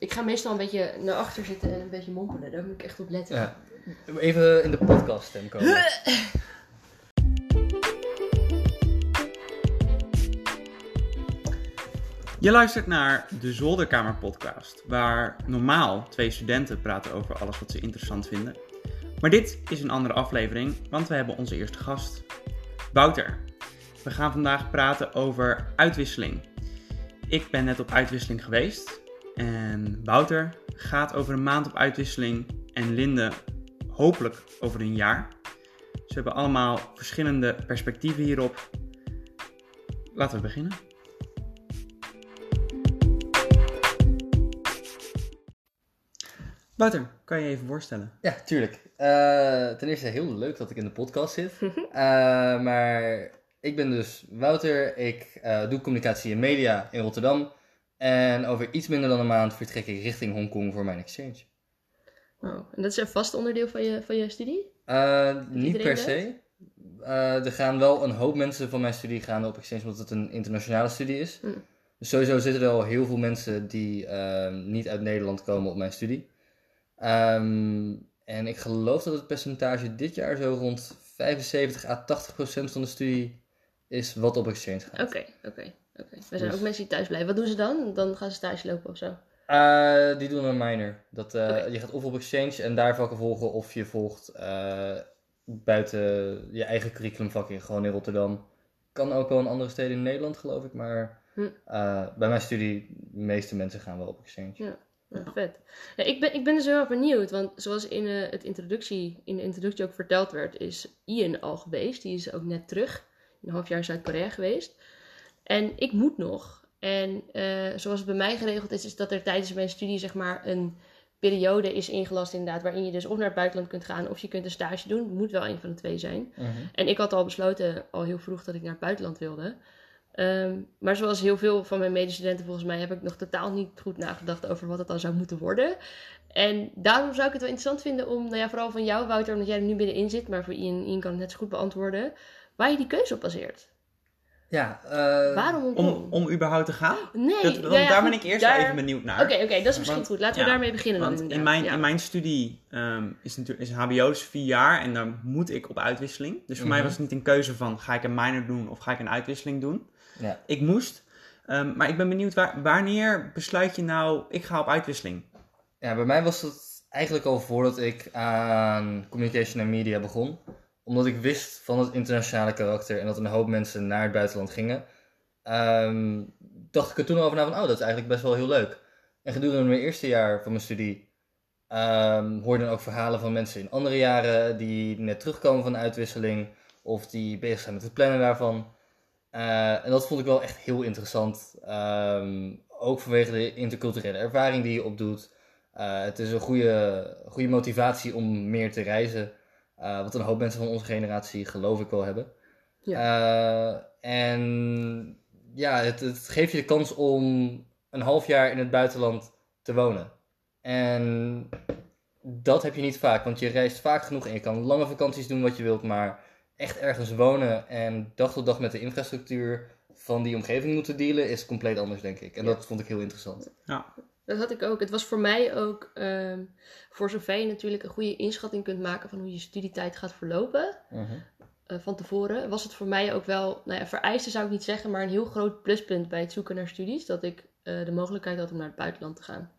Ik ga meestal een beetje naar achter zitten en een beetje mompelen. Daar moet ik echt op letten. Ja. Even in de podcast stem komen. Je luistert naar de Zolderkamer podcast, waar normaal twee studenten praten over alles wat ze interessant vinden. Maar dit is een andere aflevering, want we hebben onze eerste gast, Wouter. We gaan vandaag praten over uitwisseling. Ik ben net op uitwisseling geweest en Wouter gaat over een maand op uitwisseling en Linde hopelijk over een jaar. Ze hebben allemaal verschillende perspectieven hierop. Laten we beginnen. Wouter, kan je je even voorstellen? Ja, tuurlijk. Eh, ten eerste heel leuk dat ik in de podcast zit. Eh, maar ik ben dus Wouter. Ik eh, doe communicatie en media in Rotterdam. En over iets minder dan een maand vertrek ik richting Hongkong voor mijn exchange. Oh, en dat is een vast onderdeel van je, van je studie? Uh, niet per se. Uh, er gaan wel een hoop mensen van mijn studie gaan op exchange omdat het een internationale studie is. Hm. Dus sowieso zitten er al heel veel mensen die ehm, niet uit Nederland komen op mijn studie. Ehm, en ik geloof dat het percentage dit jaar zo rond 75 à 80 procent van de studie is wat op exchange gaat. Oké, oké. Oké. Er zijn Dus- ook mensen die thuis blijven. Wat doen ze dan? Dan gaan ze stage lopen of zo? Eh, die doen een minor. Dat, eh. Je gaat of op exchange en daar vakken volgen of je volgt eh, buiten je eigen curriculumvak in, gewoon in Rotterdam. Kan ook wel in andere steden in Nederland geloof ik, maar Hm. bij mijn studie, de meeste mensen gaan wel op exchange. Ja. Ja, vet. Ja, ik, ben, ik ben dus heel erg benieuwd, want zoals in, het introductie, in de introductie ook verteld werd, is Ian al geweest. Die is ook net terug, een half jaar in Zuid-Korea geweest. En ik moet nog. En eh, zoals het bij mij geregeld is, is dat er tijdens mijn studie zeg maar een periode is ingelast inderdaad, waarin je dus of naar het buitenland kunt gaan of je kunt een stage doen. Het moet wel een van de twee zijn. Mhm. En ik had al besloten, al heel vroeg, dat ik naar het buitenland wilde. Ehm, maar zoals heel veel van mijn medestudenten volgens mij, heb ik nog totaal niet goed nagedacht over wat het dan zou moeten worden. En daarom zou ik het wel interessant vinden om, nou ja, vooral van jou Wouter, omdat jij er nu binnenin zit, maar voor Ian, Ian kan het net zo goed beantwoorden, waar je die keuze op baseert. Ja, eh, Waarom Om, om überhaupt te gaan? Nee, Dat, want ja, daar goed, ben ik eerst daar- wel even benieuwd naar. Oké, oké, dat is misschien Want- goed. Laten ja, we daarmee beginnen dan in mijn, Ja. in mijn studie ehm, is, natuurlijk, is HBO is vier jaar en dan moet ik op uitwisseling. Dus voor mij Mhm. was het niet een keuze van ga ik een minor doen of ga ik een uitwisseling doen. ja. Ik moest. Ehm, maar ik ben benieuwd, waar, wanneer besluit je nou, ik ga op uitwisseling? ja, bij mij was het eigenlijk al voordat ik aan communication en media begon. Omdat ik wist van het internationale karakter en dat een hoop mensen naar het buitenland gingen. ehm, dacht ik er toen over na van, oh, dat is eigenlijk best wel heel leuk. En gedurende mijn eerste jaar van mijn studie ehm hoorde dan ook verhalen van mensen in andere jaren die net terugkomen van de uitwisseling of die bezig zijn met het plannen daarvan. Eh, en dat vond ik wel echt heel interessant. Ehm, ook vanwege de interculturele ervaring die je opdoet. Eh, het is een goede, goede motivatie om meer te reizen. Eh, wat een hoop mensen van onze generatie geloof ik wel hebben. Eh, en ja, het, het geeft je de kans om een half jaar in het buitenland te wonen. En dat heb je niet vaak, want je reist vaak genoeg en je kan lange vakanties doen wat je wilt, maar echt ergens wonen en dag tot dag met de infrastructuur van die omgeving moeten dealen is compleet anders, denk ik. En Ja. dat vond ik heel interessant. Ja, Dat had ik ook. Het was voor mij ook, ehm, voor zover je natuurlijk een goede inschatting kunt maken van hoe je studietijd gaat verlopen, eh, van tevoren, was het voor mij ook wel, nou ja, vereiste zou ik niet zeggen, maar een heel groot pluspunt bij het zoeken naar studies, dat ik eh, de mogelijkheid had om naar het buitenland te gaan.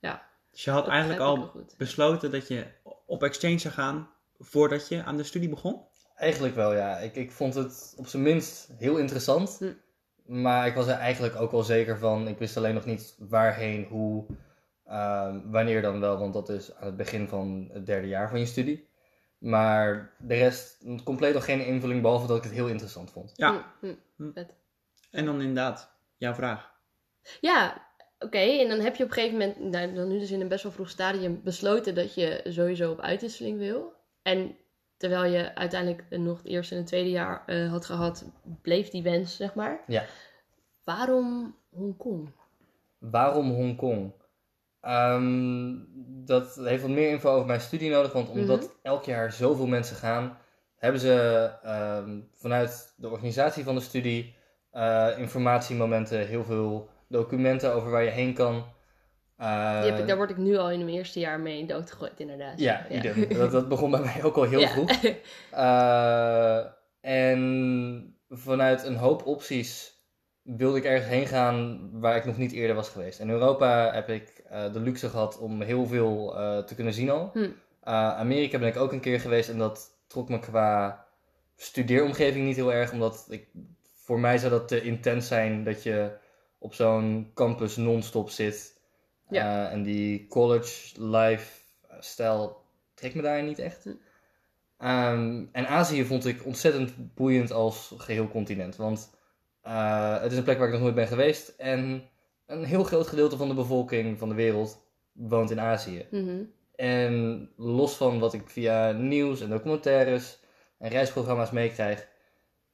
Ja, dus je had dat eigenlijk al besloten dat je op exchange zou gaan voordat je aan de studie begon? Eigenlijk wel, ja. Ik, ik vond het op zijn minst heel interessant. Hm. Maar ik was er eigenlijk ook wel zeker van. Ik wist alleen nog niet waarheen, hoe, ehm, wanneer dan wel. Want dat is aan het begin van het derde jaar van je studie. Maar de rest, compleet nog geen invulling, behalve dat ik het heel interessant vond. Ja, hm, Hm. vet. en dan inderdaad, jouw vraag. Ja, oké. En dan heb je op een gegeven moment, nou, dan nu dus in een best wel vroeg stadium, besloten dat je sowieso op uitwisseling wil. En terwijl je uiteindelijk nog het eerste en het tweede jaar eh, had gehad, bleef die wens, zeg maar. Ja. Waarom Hongkong? Waarom Hongkong? Ehm, dat heeft wat meer info over mijn studie nodig, want omdat elk jaar zoveel mensen gaan, hebben ze ehm, vanuit de organisatie van de studie eh, informatiemomenten, heel veel documenten over waar je heen kan. Eh, Die heb ik, daar word ik nu al in mijn eerste jaar mee doodgegooid, inderdaad. Ja. Dat, dat begon bij mij ook al heel Ja. vroeg. Eh, en vanuit een hoop opties wilde ik ergens heen gaan waar ik nog niet eerder was geweest. In Europa heb ik eh, de luxe gehad om heel veel te kunnen zien al. Hm. Amerika ben ik ook een keer geweest en dat trok me qua studeeromgeving niet heel erg, omdat ik, voor mij zou dat te intens zijn dat je op zo'n campus non-stop zit. Ja. Eh, en die college lifestyle trekt me daar niet echt. Hm. Ehm, en Azië vond ik ontzettend boeiend als geheel continent. Want eh, het is een plek waar ik nog nooit ben geweest. En een heel groot gedeelte van de bevolking van de wereld woont in Azië. Mhm. En los van wat ik via nieuws en documentaires en reisprogramma's meekrijg,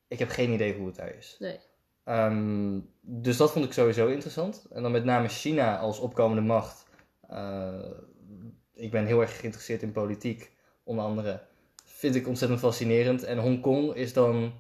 ik heb geen idee hoe het daar is. Nee. Ehm, dus dat vond ik sowieso interessant. En dan met name China als opkomende macht. Eh, ik ben heel erg geïnteresseerd in politiek, onder andere. Vind ik ontzettend fascinerend. En Hongkong is dan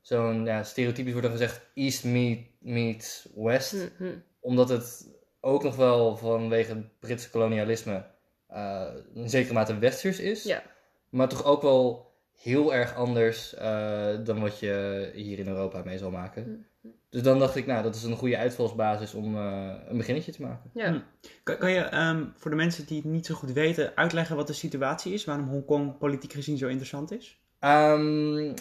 zo'n, ja, stereotypisch wordt er gezegd, East meet, meets West Mhm. omdat het ook nog wel vanwege het Britse kolonialisme eh in zekere mate westers is. Ja. Maar toch ook wel heel erg anders eh, dan wat je hier in Europa mee zal maken. Dus dan dacht ik, nou, dat is een goede uitvalsbasis om eh, een beginnetje te maken. Ja. Hm. Kan, kan je ehm, voor de mensen die het niet zo goed weten uitleggen wat de situatie is? Waarom Hongkong politiek gezien zo interessant is? Ehm,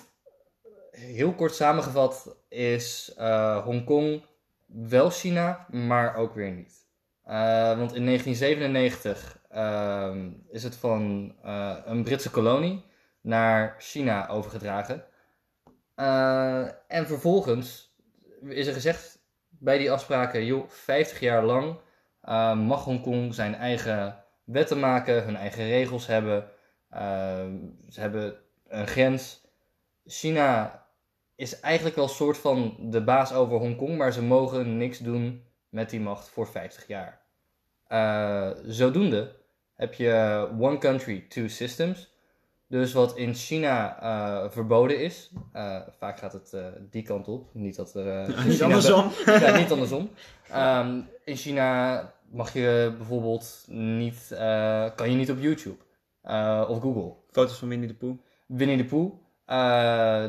heel kort samengevat is eh, Hongkong wel China, maar ook weer niet. Eh, want in 1997 ehm, is het van eh, een Britse kolonie naar China overgedragen. Eh, en vervolgens is er gezegd bij die afspraken, joh, 50 jaar lang eh, mag Hongkong zijn eigen wetten maken, hun eigen regels hebben. Ehm, ze hebben een grens. China is eigenlijk wel een soort van de baas over Hongkong, maar ze mogen niks doen met die macht voor 50 jaar. Eh, zodoende heb je One Country, Two Systems. Dus wat in China eh, verboden is, eh, vaak gaat het eh, die kant op. Niet dat er. Niet andersom. ja, niet andersom. Ehm, in China mag je bijvoorbeeld niet, kan je niet op YouTube of Google. Foto's van Winnie de Pooh. Winnie de Pooh.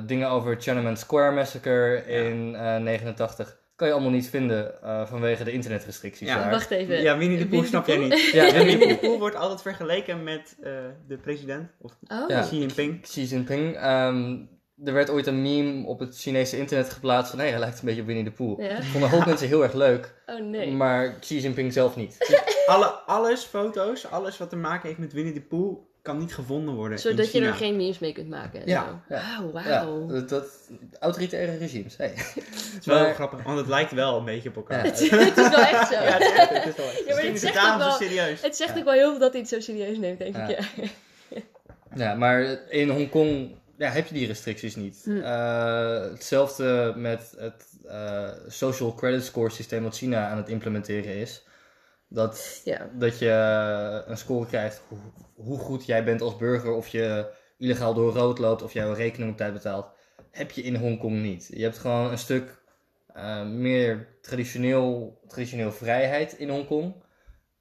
dingen over Tiananmen Square Massacre in eh 89 kan je allemaal niet vinden eh, vanwege de internetrestricties Ja, daar. Wacht even. Ja, Winnie de Pooh snap jij niet. Ja, En Winnie de Pooh wordt altijd vergeleken met eh, de president, of Oh. Ja. Xi Jinping. Xi Jinping. ehm, er werd ooit een meme op het Chinese internet geplaatst van hey, hij lijkt een beetje op Winnie de Pooh. Ja. Vonden een hoop mensen heel erg leuk, Oh nee. maar Xi Jinping zelf niet. Alle, alles, foto's, alles wat te maken heeft met Winnie de Pooh kan niet gevonden worden in Zodat je er geen memes mee kunt maken. en Ja, zo. ja. Wauw, Ja, dat, dat autoritaire regimes. Hey. Het is wel Maar- grappig, want het lijkt wel een beetje op elkaar. Ja. het is wel echt zo. Ja, het, is- het is wel echt. Ja, maar Misschien het is zegt ook zo wel- serieus. Het zegt ook wel heel veel dat hij het zo serieus neemt, denk Ja. ik. Ja. Ja, maar in Hongkong ja, heb je die restricties niet. Hm. Eh, hetzelfde met het eh, social credit score systeem wat China aan het implementeren is. Dat, Ja. dat je een score krijgt hoe, hoe goed jij bent als burger, of je illegaal door rood loopt, of jouw rekening op tijd betaalt. Heb je in Hongkong niet. Je hebt gewoon een stuk eh, meer traditioneel, traditioneel vrijheid in Hongkong.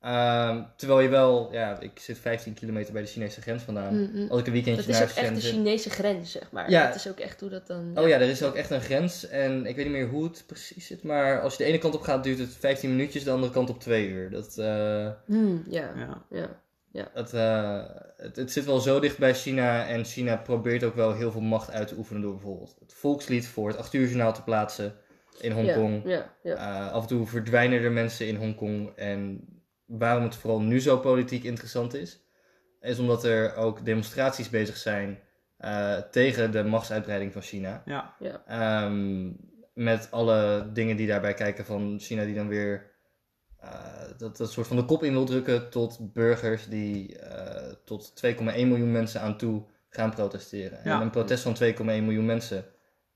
Ehm, terwijl je wel, ja, ik zit 15 kilometer bij de Chinese grens vandaan. Mhm. Als ik een weekendje Dat is naar ook echt de Shenzhen... Chinese grens, zeg maar. Ja. Dat is ook echt hoe dat dan... Oh ja, er is ook echt een grens. En ik weet niet meer hoe het precies zit. Maar als je de ene kant op gaat, duurt het 15 minuutjes. De andere kant op 2 uur. Dat, eh, Hmm, ja. Ja. ja. het, eh, het, het zit wel zo dicht bij China. En China probeert ook wel heel veel macht uit te oefenen. Door bijvoorbeeld het volkslied voor het 8 uur journaal te plaatsen in Hongkong. Ja, ja, ja. Eh, af en toe verdwijnen er mensen in Hongkong. En waarom het vooral nu zo politiek interessant is, is omdat er ook demonstraties bezig zijn eh, tegen de machtsuitbreiding van China. Ja. Ehm, met alle dingen die daarbij kijken van China die dan weer eh, dat, dat soort van de kop in wil drukken tot burgers die eh, tot 2,1 miljoen mensen aan toe gaan protesteren. Ja. En een protest van 2,1 miljoen mensen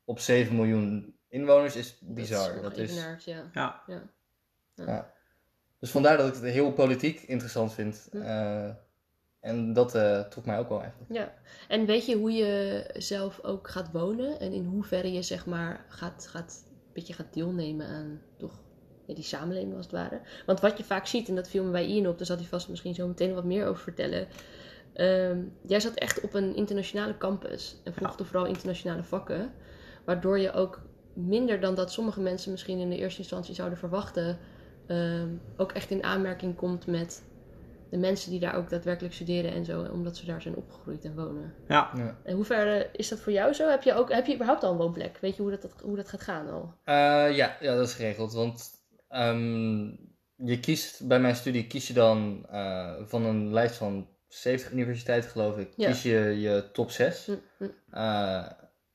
op 7 miljoen inwoners is Dat bizar. is Dat is, ja. Ja. ja. Dus vandaar dat ik het heel politiek interessant vind. Hm. Eh, en dat eh, trok mij ook wel eigenlijk. Ja, en weet je hoe je zelf ook gaat wonen en in hoeverre je zeg maar gaat, gaat, een beetje gaat deelnemen aan toch ja, die samenleving als het ware. Want wat je vaak ziet, en dat viel me bij Ian op, daar zal hij vast misschien zo meteen wat meer over vertellen. Ehm, jij zat echt op een internationale campus en volgde vooral internationale vakken. Waardoor je ook minder dan dat sommige mensen misschien in de eerste instantie zouden verwachten, ehm, ook echt in aanmerking komt met de mensen die daar ook daadwerkelijk studeren en zo, omdat ze daar zijn opgegroeid en wonen. Ja, Ja. En hoe ver eh, is dat voor jou zo? Heb je, ook, heb je überhaupt al een woonplek? Weet je hoe dat, hoe dat gaat gaan al? Eh, ja, ja, dat is geregeld. Want ehm, je kiest, bij mijn studie kies je dan eh, van een lijst van 70 universiteiten, geloof ik, Ja. kies je je top 6. Hm, hm.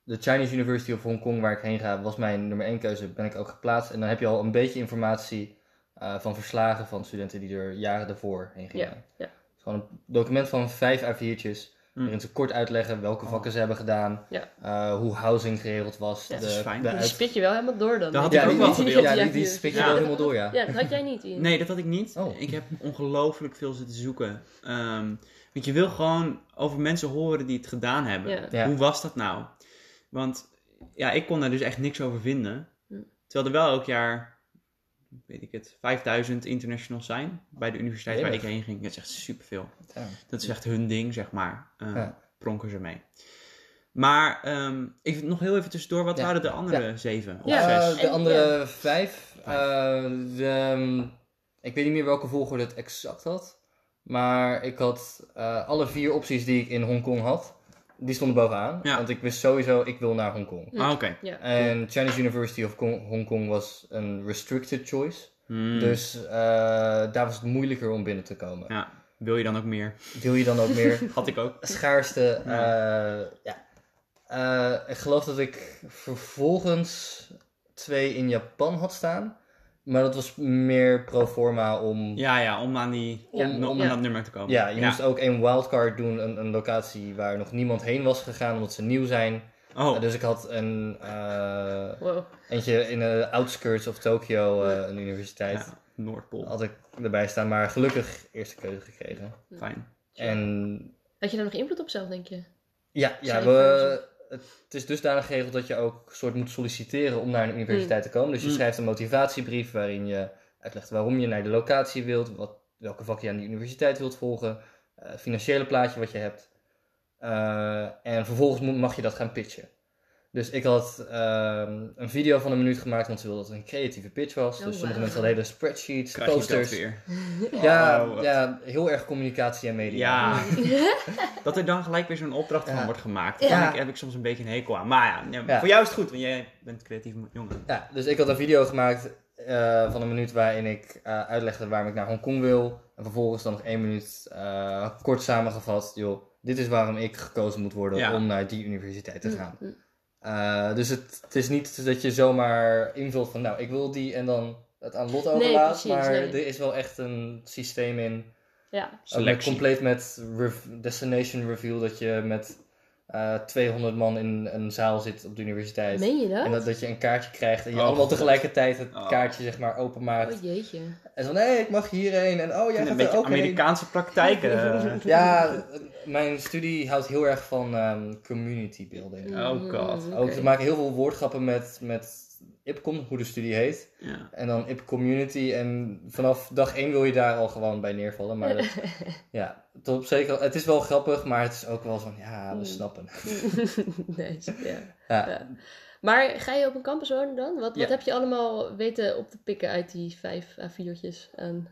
de Chinese University of Hong Kong, waar ik heen ga, was mijn nummer 1 keuze. Ben ik ook geplaatst. En dan heb je al een beetje informatie eh, van verslagen van studenten die er jaren daarvoor heen gingen. Ja, ja. Is gewoon een document van vijf A4'tjes. Hm. Waarin ze kort uitleggen welke Oh. vakken ze hebben gedaan. Ja. eh, hoe housing geregeld was. Ja, de, dat is fijn. de Die uit- spit je wel helemaal door dan. Dat had ik ook wel gewild. Ja, die- spit je Ja. wel helemaal door, ja. Ja, dat had jij niet in. Nee, dat had ik niet. Oh. Ik heb ongelooflijk veel zitten zoeken. Ehm, want je wil gewoon over mensen horen die het gedaan hebben. Ja. Ja. Hoe was dat nou? Want ja, ik kon daar dus echt niks over vinden. Hm. Terwijl er wel elk jaar, weet ik het, 5000 internationals zijn bij de universiteit waar ik heen ging. Dat is echt superveel. Ja. Dat is echt hun ding, zeg maar. Eh Ja. Pronken ze mee. Maar ehm, ik nog heel even tussendoor, wat Ja. waren de andere zeven of Ja. zes? Eh, de andere vijf. Vijf. eh, de, ehm, ik weet niet meer welke volgorde het exact had. Maar ik had eh, alle vier opties die ik in Hongkong had. Die stonden bovenaan. Ja. Want ik wist sowieso, ik wil naar Hongkong. Ah, oké. Ja. En Chinese University of Kong- Hongkong was een restricted choice. Hmm. Dus eh, daar was het moeilijker om binnen te komen. Ja, wil je dan ook meer? Wil je dan ook meer Had ik ook. schaarste. Ja. eh, ja. Eh, ik geloof dat ik vervolgens twee in Japan had staan. Maar dat was meer pro forma om. Ja, ja, om aan die, Ja. om, om Ja. aan dat nummer te komen. Ja, je moest ook een wildcard doen, een, een locatie waar nog niemand heen was gegaan omdat ze nieuw zijn. Oh, Eh, dus ik had een uh, Wow. eentje in de outskirts of Tokyo, uh, een universiteit. ja, Noordpool. Had ik erbij staan, maar gelukkig eerste keuze gekregen. Fijn. En Had je daar nog invloed op zelf, denk je? Ja, ja we, het is dusdanig geregeld dat je ook soort moet solliciteren om naar een universiteit te komen. Dus je Mm. schrijft een motivatiebrief waarin je uitlegt waarom je naar de locatie wilt, wat, welke vak je aan die universiteit wilt volgen, eh, het financiële plaatje wat je hebt. Eh, en vervolgens mag je dat gaan pitchen. Dus ik had ehm, een video van een minuut gemaakt, want ze wilden dat het een creatieve pitch was. Oh, dus sommige wauw. mensen hadden hele spreadsheets, Krijg je dat posters. weer. Ja, Oh, ja, heel erg communicatie en media. Ja, dat er dan gelijk weer zo'n opdracht van wordt gemaakt. Ja. Daar heb ik, heb ik soms een beetje een hekel aan. Maar ja, ja, Ja. voor jou is het goed, want jij bent creatief jongen. Ja, dus ik had een video gemaakt eh, van een minuut waarin ik eh, uitlegde waarom ik naar Hongkong wil. En vervolgens dan nog één minuut eh, kort samengevat. Joh, dit is waarom ik gekozen moet worden Ja. om naar die universiteit te gaan. Mm, mm. Eh, dus het, het is niet dat je zomaar invult van nou, ik wil die en dan het aan lot Nee, overlaat. precies, maar nee. er is wel echt een systeem in. Ja. Selectie. compleet met rev- destination reveal. Dat je met eh 200 man in een zaal zit op de universiteit. Meen je dat? En dat, dat je een kaartje krijgt en je Oh, allemaal God. tegelijkertijd het Oh. kaartje zeg maar openmaakt. Oh jeetje. En zo, nee, ik mag hierheen. En oh, jij gaat er beetje ook heen. Amerikaanse praktijken. eh. Ja, eh, mijn studie houdt heel erg van ehm, community building. Oh god. Mm, Ook, ze maken heel veel woordgrappen met, met IPCOM, hoe de studie heet. ja. En dan IP Community. En vanaf dag één wil je daar al gewoon bij neervallen. Maar dat- ja, tot op zeker, het is wel grappig, maar het is ook wel van, ja, we Mm. snappen. nee, ja. Ja. Ja. Maar ga je op een campus wonen dan? Wat, wat heb je allemaal weten op te pikken uit die vijf A4'tjes? aan?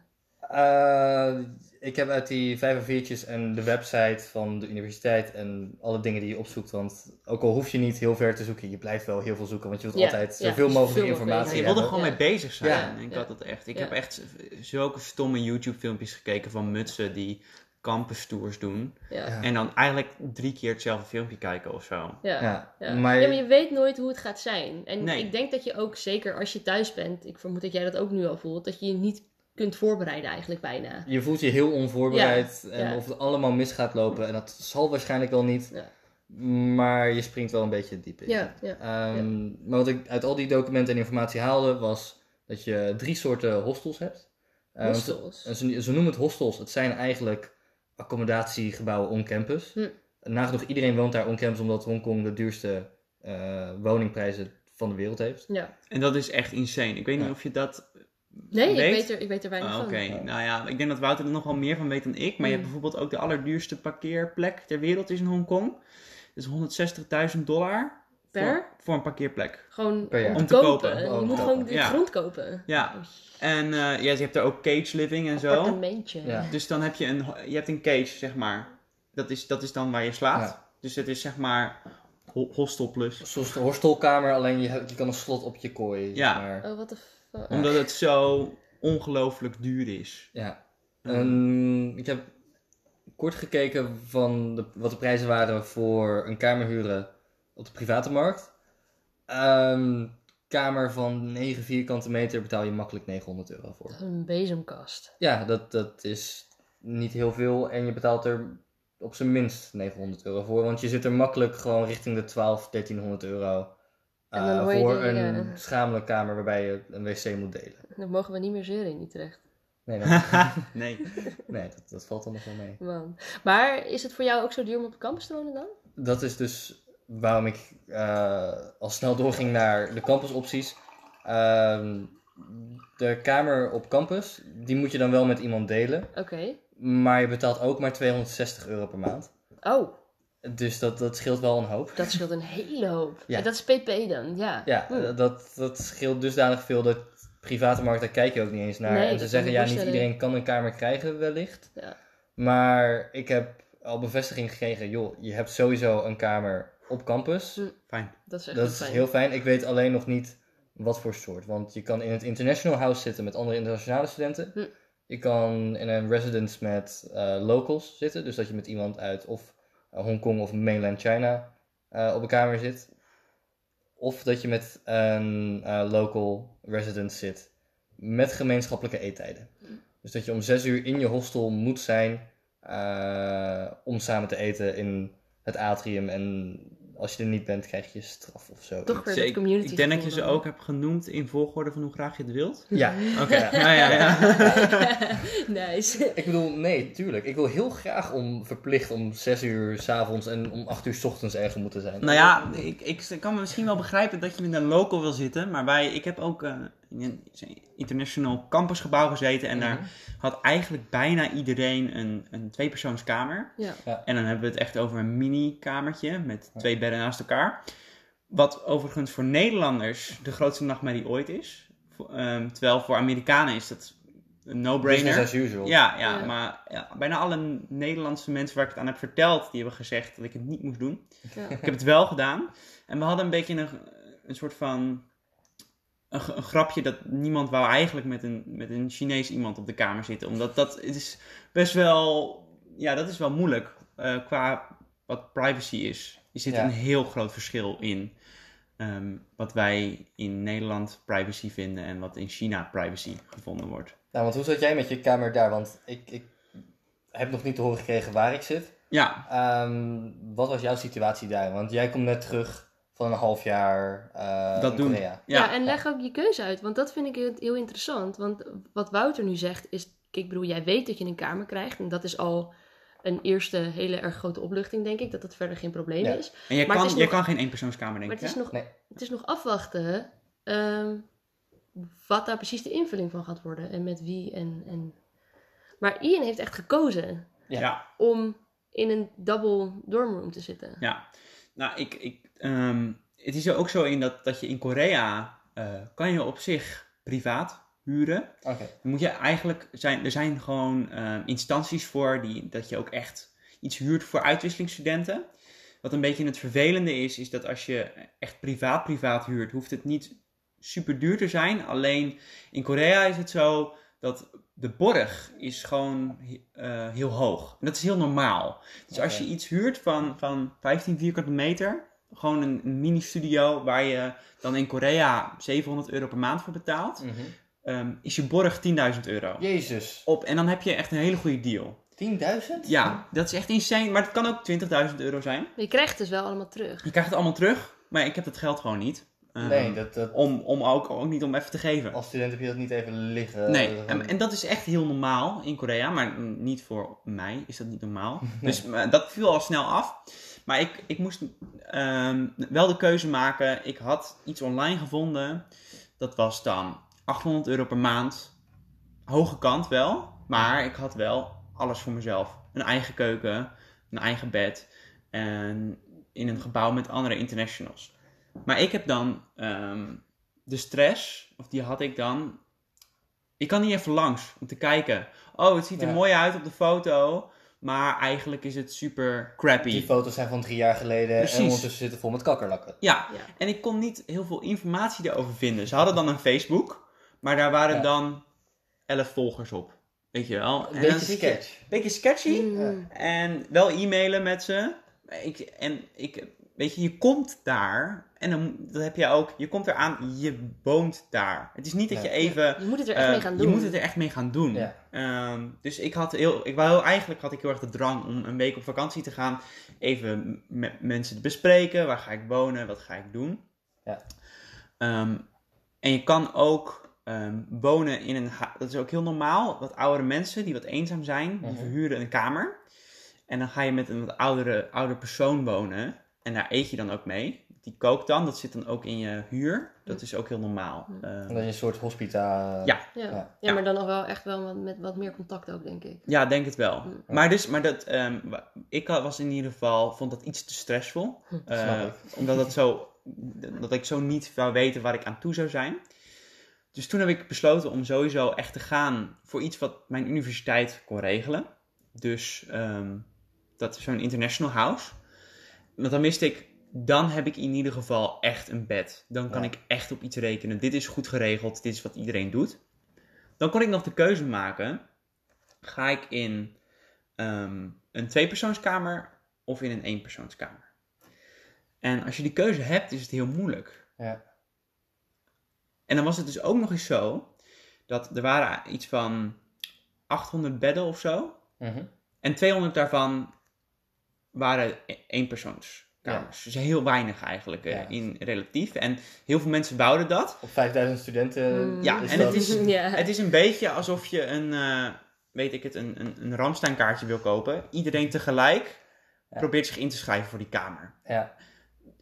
Eh, ik heb uit die vijf en viertjes en de website van de universiteit en alle dingen die je opzoekt. Want ook al hoef je niet heel ver te zoeken, je blijft wel heel veel zoeken. Want je wilt Ja, altijd ja, zoveel mogelijk zoveel informatie mogelijk je wilde hebben. gewoon Ja. mee bezig zijn. Ja. Ik Ja. had het echt. Ik Ja. heb echt zulke stomme YouTube filmpjes gekeken van mutsen die campus tours doen. Ja. Ja. Ja. En dan eigenlijk drie keer hetzelfde filmpje kijken of zo. Ja. Ja, Ja. maar, Ja, maar je weet nooit hoe het gaat zijn. En Nee. ik denk dat je ook, zeker als je thuis bent, ik vermoed dat jij dat ook nu al voelt, dat je je niet kunt voorbereiden eigenlijk bijna. je voelt je heel onvoorbereid. en ja. of het allemaal mis gaat lopen. En dat zal waarschijnlijk wel niet. Ja. Maar je springt wel een beetje diep in. Ja, ja. Ehm, Maar wat ik uit al die documenten en informatie haalde, was dat je drie soorten hostels hebt. Eh, want Hostels. Ze, ze noemen het hostels. Het zijn eigenlijk accommodatiegebouwen on campus. Hm. Nagenoeg iedereen woont daar on campus omdat Hongkong de duurste eh, woningprijzen van de wereld heeft. Ja. En dat is echt insane. Ik weet niet of je dat Nee, ik weet? er, ik weet er weinig Ah, Oké, van. nou ja, ik denk dat Wouter er nog wel meer van weet dan ik. Maar je hebt Mm. bijvoorbeeld ook de allerduurste parkeerplek ter wereld is in Hongkong. Dat is 160.000 dollar Per? Voor, voor een parkeerplek. Gewoon Per jaar. om te Om te kopen. kopen. Je Oh, moet kopen. gewoon de Ja. grond kopen. Ja. En eh, ja, je hebt er ook cage living en zo. Appartementje. Ja. Dus dan heb je een, je hebt een cage, zeg maar. Dat is, dat is dan waar je slaapt. Ja. Dus het is zeg maar ho- hostel plus. Zoals de horstelkamer, alleen je, hebt- je kan een slot op je kooi. Ja. Maar. Oh, wat de Omdat het zo ongelooflijk duur is. Ja. Ehm, ik heb kort gekeken van de, wat de prijzen waren voor een kamer huren op de private markt. Ehm, kamer van 9 vierkante meter betaal je makkelijk 900 euro voor. Een bezemkast. Ja, dat, dat is niet heel veel en je betaalt er op zijn minst 900 euro voor. Want je zit er makkelijk gewoon richting de 12, 1300 euro En dan eh, voor een ja. schamele kamer waarbij je een wc moet delen. Dan mogen we niet meer zeuren in Utrecht. Nee, dat, nee. nee dat, dat valt dan nog wel mee. Man. Maar is het voor jou ook zo duur om op de campus te wonen dan? dat is dus waarom ik eh, al snel doorging naar de campusopties. Ehm, de kamer op campus, die moet je dan wel met iemand delen. Oké. Maar je betaalt ook maar 260 euro per maand. Oh, Dus dat, dat scheelt wel een hoop. dat scheelt een hele hoop. Ja. En dat is pp dan, ja. Ja, Hm. dat, dat scheelt dusdanig veel dat private markt, daar kijk je ook niet eens naar. Nee, en ze zeggen, ja, niet iedereen kan een kamer krijgen wellicht. Ja. Maar ik heb al bevestiging gekregen, joh, je hebt sowieso een kamer op campus. Hm. Fijn. Dat is echt Dat heel is fijn. heel fijn. Ik weet alleen nog niet wat voor soort. Want je kan in het International House zitten met andere internationale studenten. Hm. Je kan in een residence met eh, locals zitten. Dus dat je met iemand uit of Hongkong of mainland China eh, op een kamer zit. Of dat je met een eh, local resident zit met gemeenschappelijke eettijden. Dus dat je om zes uur in je hostel moet zijn eh, om samen te eten in het atrium. En als je er niet bent, krijg je straf of zo. Toch weer Zeker. community Ik denk dat je ze ook hebt genoemd in volgorde van hoe graag je het wilt. Ja, Oké, Ja. ja, ja, ja. nice. ik bedoel, nee, tuurlijk. Ik wil heel graag om verplicht om 6 uur s'avonds en om 8 uur s ochtends ergens moeten zijn. Nou ja, ik, ik kan me misschien wel begrijpen dat je met een local wil zitten. Maar wij, ik heb ook eh, in een international campusgebouw gezeten. En daar Mhm. had eigenlijk bijna iedereen een, een tweepersoonskamer. Ja. En dan hebben we het echt over een mini-kamertje met twee bedden naast elkaar. Wat overigens voor Nederlanders de grootste nachtmerrie ooit is. Ehm, terwijl voor Amerikanen is dat een Business no-brainer. as usual. Ja, ja, Ja. maar ja, bijna alle Nederlandse mensen waar ik het aan heb verteld, die hebben gezegd dat ik het niet moest doen. Ja. Ik heb het wel gedaan. En we hadden een beetje een, een soort van. Een, grapje dat niemand wou eigenlijk met een, met een Chinees iemand op de kamer zitten. Omdat dat het is best wel. Ja, dat is wel moeilijk eh, qua wat privacy is. Er zit Ja. een heel groot verschil in ehm, wat wij in Nederland privacy vinden en wat in China privacy gevonden wordt. Nou, want hoe zat jij met je kamer daar? Want ik, ik heb nog niet te horen gekregen waar ik zit. Ja, Ehm, wat was jouw situatie daar? Want jij komt net terug van een half jaar eh Dat in doen. Korea. ja. Ja, en leg ook je keuze uit. Want dat vind ik heel, interessant. Want wat Wouter nu zegt is... Ik bedoel, jij weet dat je een kamer krijgt. En dat is al een eerste hele erg grote opluchting, denk ik. Dat dat verder geen probleem Ja. is. En Maar het kan, nog- kan geen eenpersoonskamer, denk Maar ik. het is hè? nog, Nee. het is nog afwachten ehm, wat daar precies de invulling van gaat worden. En met wie. En, en... Maar Ian heeft echt gekozen Ja. ja. om in een double dormroom te zitten. Ja, nou, ik, ik, ehm, het is er ook zo in dat, dat je in Korea eh, kan je op zich privaat huren. Oké. Dan moet je eigenlijk zijn, er zijn gewoon eh, instanties voor die, dat je ook echt iets huurt voor uitwisselingsstudenten. Wat een beetje het vervelende is, is dat als je echt privaat privaat huurt, hoeft het niet super duur te zijn. Alleen in Korea is het zo dat de borg is gewoon eh, heel hoog. En dat is heel normaal. Dus als je iets huurt van, van 15 vierkante meter, gewoon een, een mini-studio waar je dan in Korea 700 euro per maand voor betaalt, Mhm. ehm, is je borg 10.000 euro. Jezus. Op, en dan heb je echt een hele goede deal. 10.000? Ja, dat is echt insane, maar het kan ook 20.000 euro zijn. Maar je krijgt het dus wel allemaal terug. Je krijgt het allemaal terug, maar ik heb dat geld gewoon niet. Ehm, Nee, dat, dat, om, om ook, ook niet om even te geven. als student heb je dat niet even liggen. Nee, en, en dat is echt heel normaal in Korea, maar niet voor mij is dat niet normaal. Dus dat viel al snel af. Maar ik, ik moest ehm, wel de keuze maken. Ik had iets online gevonden. Dat was dan 800 euro per maand. Hoge kant wel, maar ik had wel alles voor mezelf. Een eigen keuken, een eigen bed en in een gebouw met andere internationals. Maar ik heb dan ehm, de stress, of die had ik dan. Ik kan niet even langs om te kijken. Oh, het ziet er Ja. mooi uit op de foto, maar eigenlijk is het super crappy. Die foto's zijn van drie jaar geleden Precies. en ondertussen zitten vol met kakkerlakken. Ja, Ja. en ik kon niet heel veel informatie daarover vinden. Ze hadden dan een Facebook, maar daar waren Ja. dan 11 volgers op. Weet je wel? Een En beetje sketch. Beetje sketchy. Mm. En wel e-mailen met ze. Ik, en ik, weet je, je komt daar. En dan dat heb je ook. Je komt eraan, je woont daar. Het is niet dat Ja. je even. Je moet het er echt eh, mee gaan doen. Je moet het er echt mee gaan doen. Ja. Ehm, dus ik had heel, ik wou heel, eigenlijk had ik heel erg de drang om een week op vakantie te gaan. Even met mensen te bespreken. Waar ga ik wonen? Wat ga ik doen? Ja. Ehm, en je kan ook ehm, wonen in een... Dat is ook heel normaal. Wat oudere mensen die wat eenzaam zijn, die Mhm. verhuren een kamer. En dan ga je met een wat oudere, ouder persoon wonen. En daar eet je dan ook mee. Die kookt dan. Dat zit dan ook in je huur. Dat is ook heel normaal. En dat je een soort hospita... Ja. Ja. Ja. Ja. maar dan nog wel echt wel met wat meer contact ook, denk ik. Ja, denk het wel. Mm. Maar, dus, maar dat, ehm, ik was in ieder geval, vond dat iets te stressvol. Eh, omdat het zo, dat ik zo niet zou weten waar ik aan toe zou zijn. Dus toen heb ik besloten om sowieso echt te gaan voor iets wat mijn universiteit kon regelen. Dus ehm, dat is zo'n international house. Want dan wist ik, dan heb ik in ieder geval echt een bed. Dan kan Ja. ik echt op iets rekenen. Dit is goed geregeld, dit is wat iedereen doet. Dan kon ik nog de keuze maken. Ga ik in ehm, een tweepersoonskamer of in een eenpersoonskamer? En als je die keuze hebt, is het heel moeilijk. Ja. En dan was het dus ook nog eens zo dat er waren iets van 800 bedden of zo. Mhm. En 200 daarvan waren e- eenpersoonskamers. Dus heel weinig eigenlijk eh, Ja. in relatief. En heel veel mensen wouden dat. Op 5000 studenten Mm. Ja, is en dat... het is- ja. Het is een beetje alsof je een, eh, weet ik het, een, een, een Ramstein-kaartje wil kopen. Iedereen tegelijk Ja. probeert zich in te schrijven voor die kamer. Ja.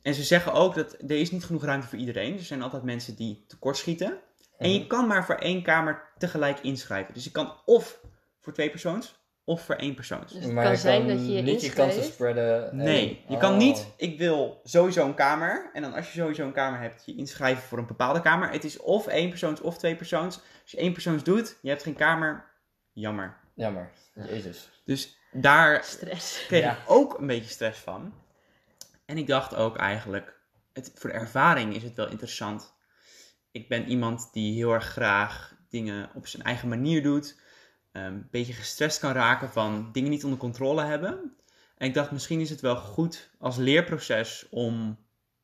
En ze zeggen ook dat er is niet genoeg ruimte voor iedereen. Er zijn altijd mensen die tekortschieten. En Mhm. je kan maar voor één kamer tegelijk inschrijven. Dus je kan of voor twee persoons of voor één persoons. Dus het maar kan je zijn kan dat je je niet je kansen spreaden. en- Nee, je Oh. kan niet. Ik wil sowieso een kamer. En dan als je sowieso een kamer hebt, je inschrijven voor een bepaalde kamer. Het is of één persoons of twee persoons. Als je één persoons doet, je hebt geen kamer. Jammer. Jammer. Jezus. Dus daar Stress. kreeg Ja. ik ook een beetje stress van. En ik dacht ook eigenlijk, het, voor de ervaring is het wel interessant. Ik ben iemand die heel erg graag dingen op zijn eigen manier doet. Ehm, een beetje gestrest kan raken van dingen niet onder controle hebben. En ik dacht, misschien is het wel goed als leerproces om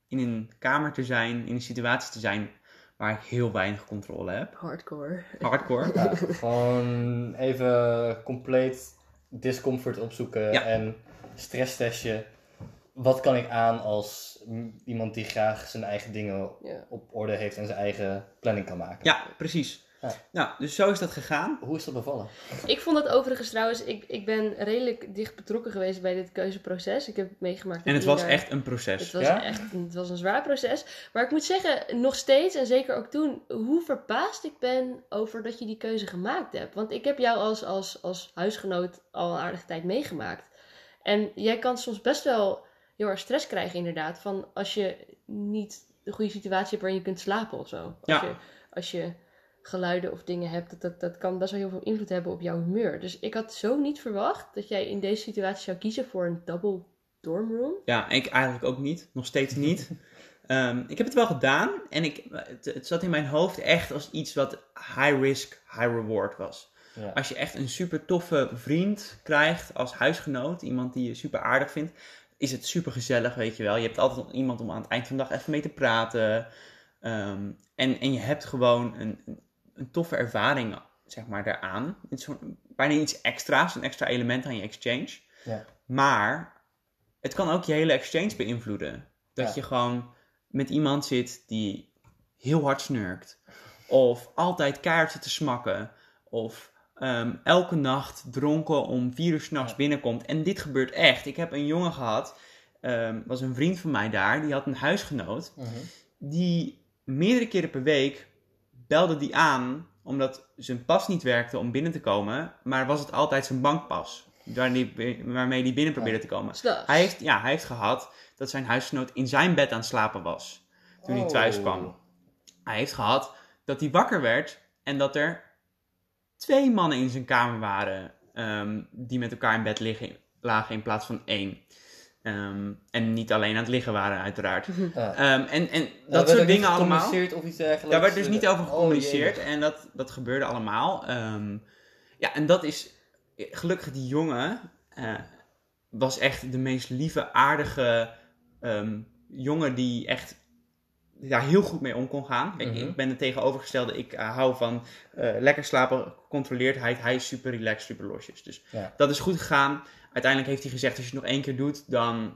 in een kamer te zijn, in een situatie te zijn waar ik heel weinig controle heb. Hardcore. Hardcore. Ja, gewoon even compleet discomfort opzoeken Ja. en stresstestje. Wat kan ik aan als iemand die graag zijn eigen dingen Ja. op orde heeft en zijn eigen planning kan maken? Ja, precies. Ja. Nou, dus zo is dat gegaan. Hoe is dat bevallen? Ik vond dat overigens trouwens, ik, ik ben redelijk dicht betrokken geweest bij dit keuzeproces. Ik heb het meegemaakt. En het was echt een proces. Het was Ja? echt een, het was een zwaar proces. Maar ik moet zeggen, nog steeds, en zeker ook toen, hoe verbaasd ik ben over dat je die keuze gemaakt hebt. Want ik heb jou als, als, als huisgenoot al een aardige tijd meegemaakt. En jij kan soms best wel heel erg stress krijgen, inderdaad. Van als je niet de goede situatie hebt waarin je kunt slapen of zo. Als, Ja. je, als je geluiden of dingen hebt, dat, dat, dat kan best wel heel veel invloed hebben op jouw humeur. Dus ik had zo niet verwacht dat jij in deze situatie zou kiezen voor een double dorm room. Ja, ik eigenlijk ook niet. Nog steeds niet. Ehm, ik heb het wel gedaan en ik, het, het zat in mijn hoofd echt als iets wat high risk, high reward was. Ja. Als je echt een super toffe vriend krijgt als huisgenoot, iemand die je super aardig vindt, is het super gezellig, weet je wel. Je hebt altijd iemand om aan het eind van de dag even mee te praten. Ehm, en, en je hebt gewoon een, een, een toffe ervaring, zeg maar, daaraan. Het is bijna iets extra's, een extra element aan je exchange. Ja. Maar het kan ook je hele exchange beïnvloeden. Dat Ja. je gewoon met iemand zit die heel hard snurkt. Of altijd zit te smakken. Of ehm, elke nacht dronken om vier uur s'nachts Ja. binnenkomt. En dit gebeurt echt. Ik heb een jongen gehad, ehm, was een vriend van mij daar, die had een huisgenoot. Mhm. Die meerdere keren per week belde die aan omdat zijn pas niet werkte om binnen te komen, maar was het altijd zijn bankpas waar die, waarmee hij binnen probeerde te komen. Hij heeft, ja, hij heeft gehad dat zijn huisgenoot in zijn bed aan het slapen was toen hij Oh. thuis kwam. Hij heeft gehad dat hij wakker werd en dat er twee mannen in zijn kamer waren ehm, die met elkaar in bed liggen, lagen in plaats van één. Ehm, en niet alleen aan het liggen waren, uiteraard. Ja. Ehm, en, en Nou, dat soort dingen allemaal. gecommuniceerd Of iets dergelijks. Daar werd dus niet over Oh, gecommuniceerd en dat, dat gebeurde allemaal. Ehm, ja, en dat is gelukkig die jongen eh, was echt de meest lieve, aardige ehm, jongen die echt daar heel goed mee om kon gaan. Kijk, Mhm. Ik ben het tegenovergestelde. Ik eh, hou van eh, lekker slapen, gecontroleerdheid. Hij is super relaxed, super losjes. Dus Ja. dat is goed gegaan. Uiteindelijk heeft hij gezegd, als je het nog één keer doet, dan,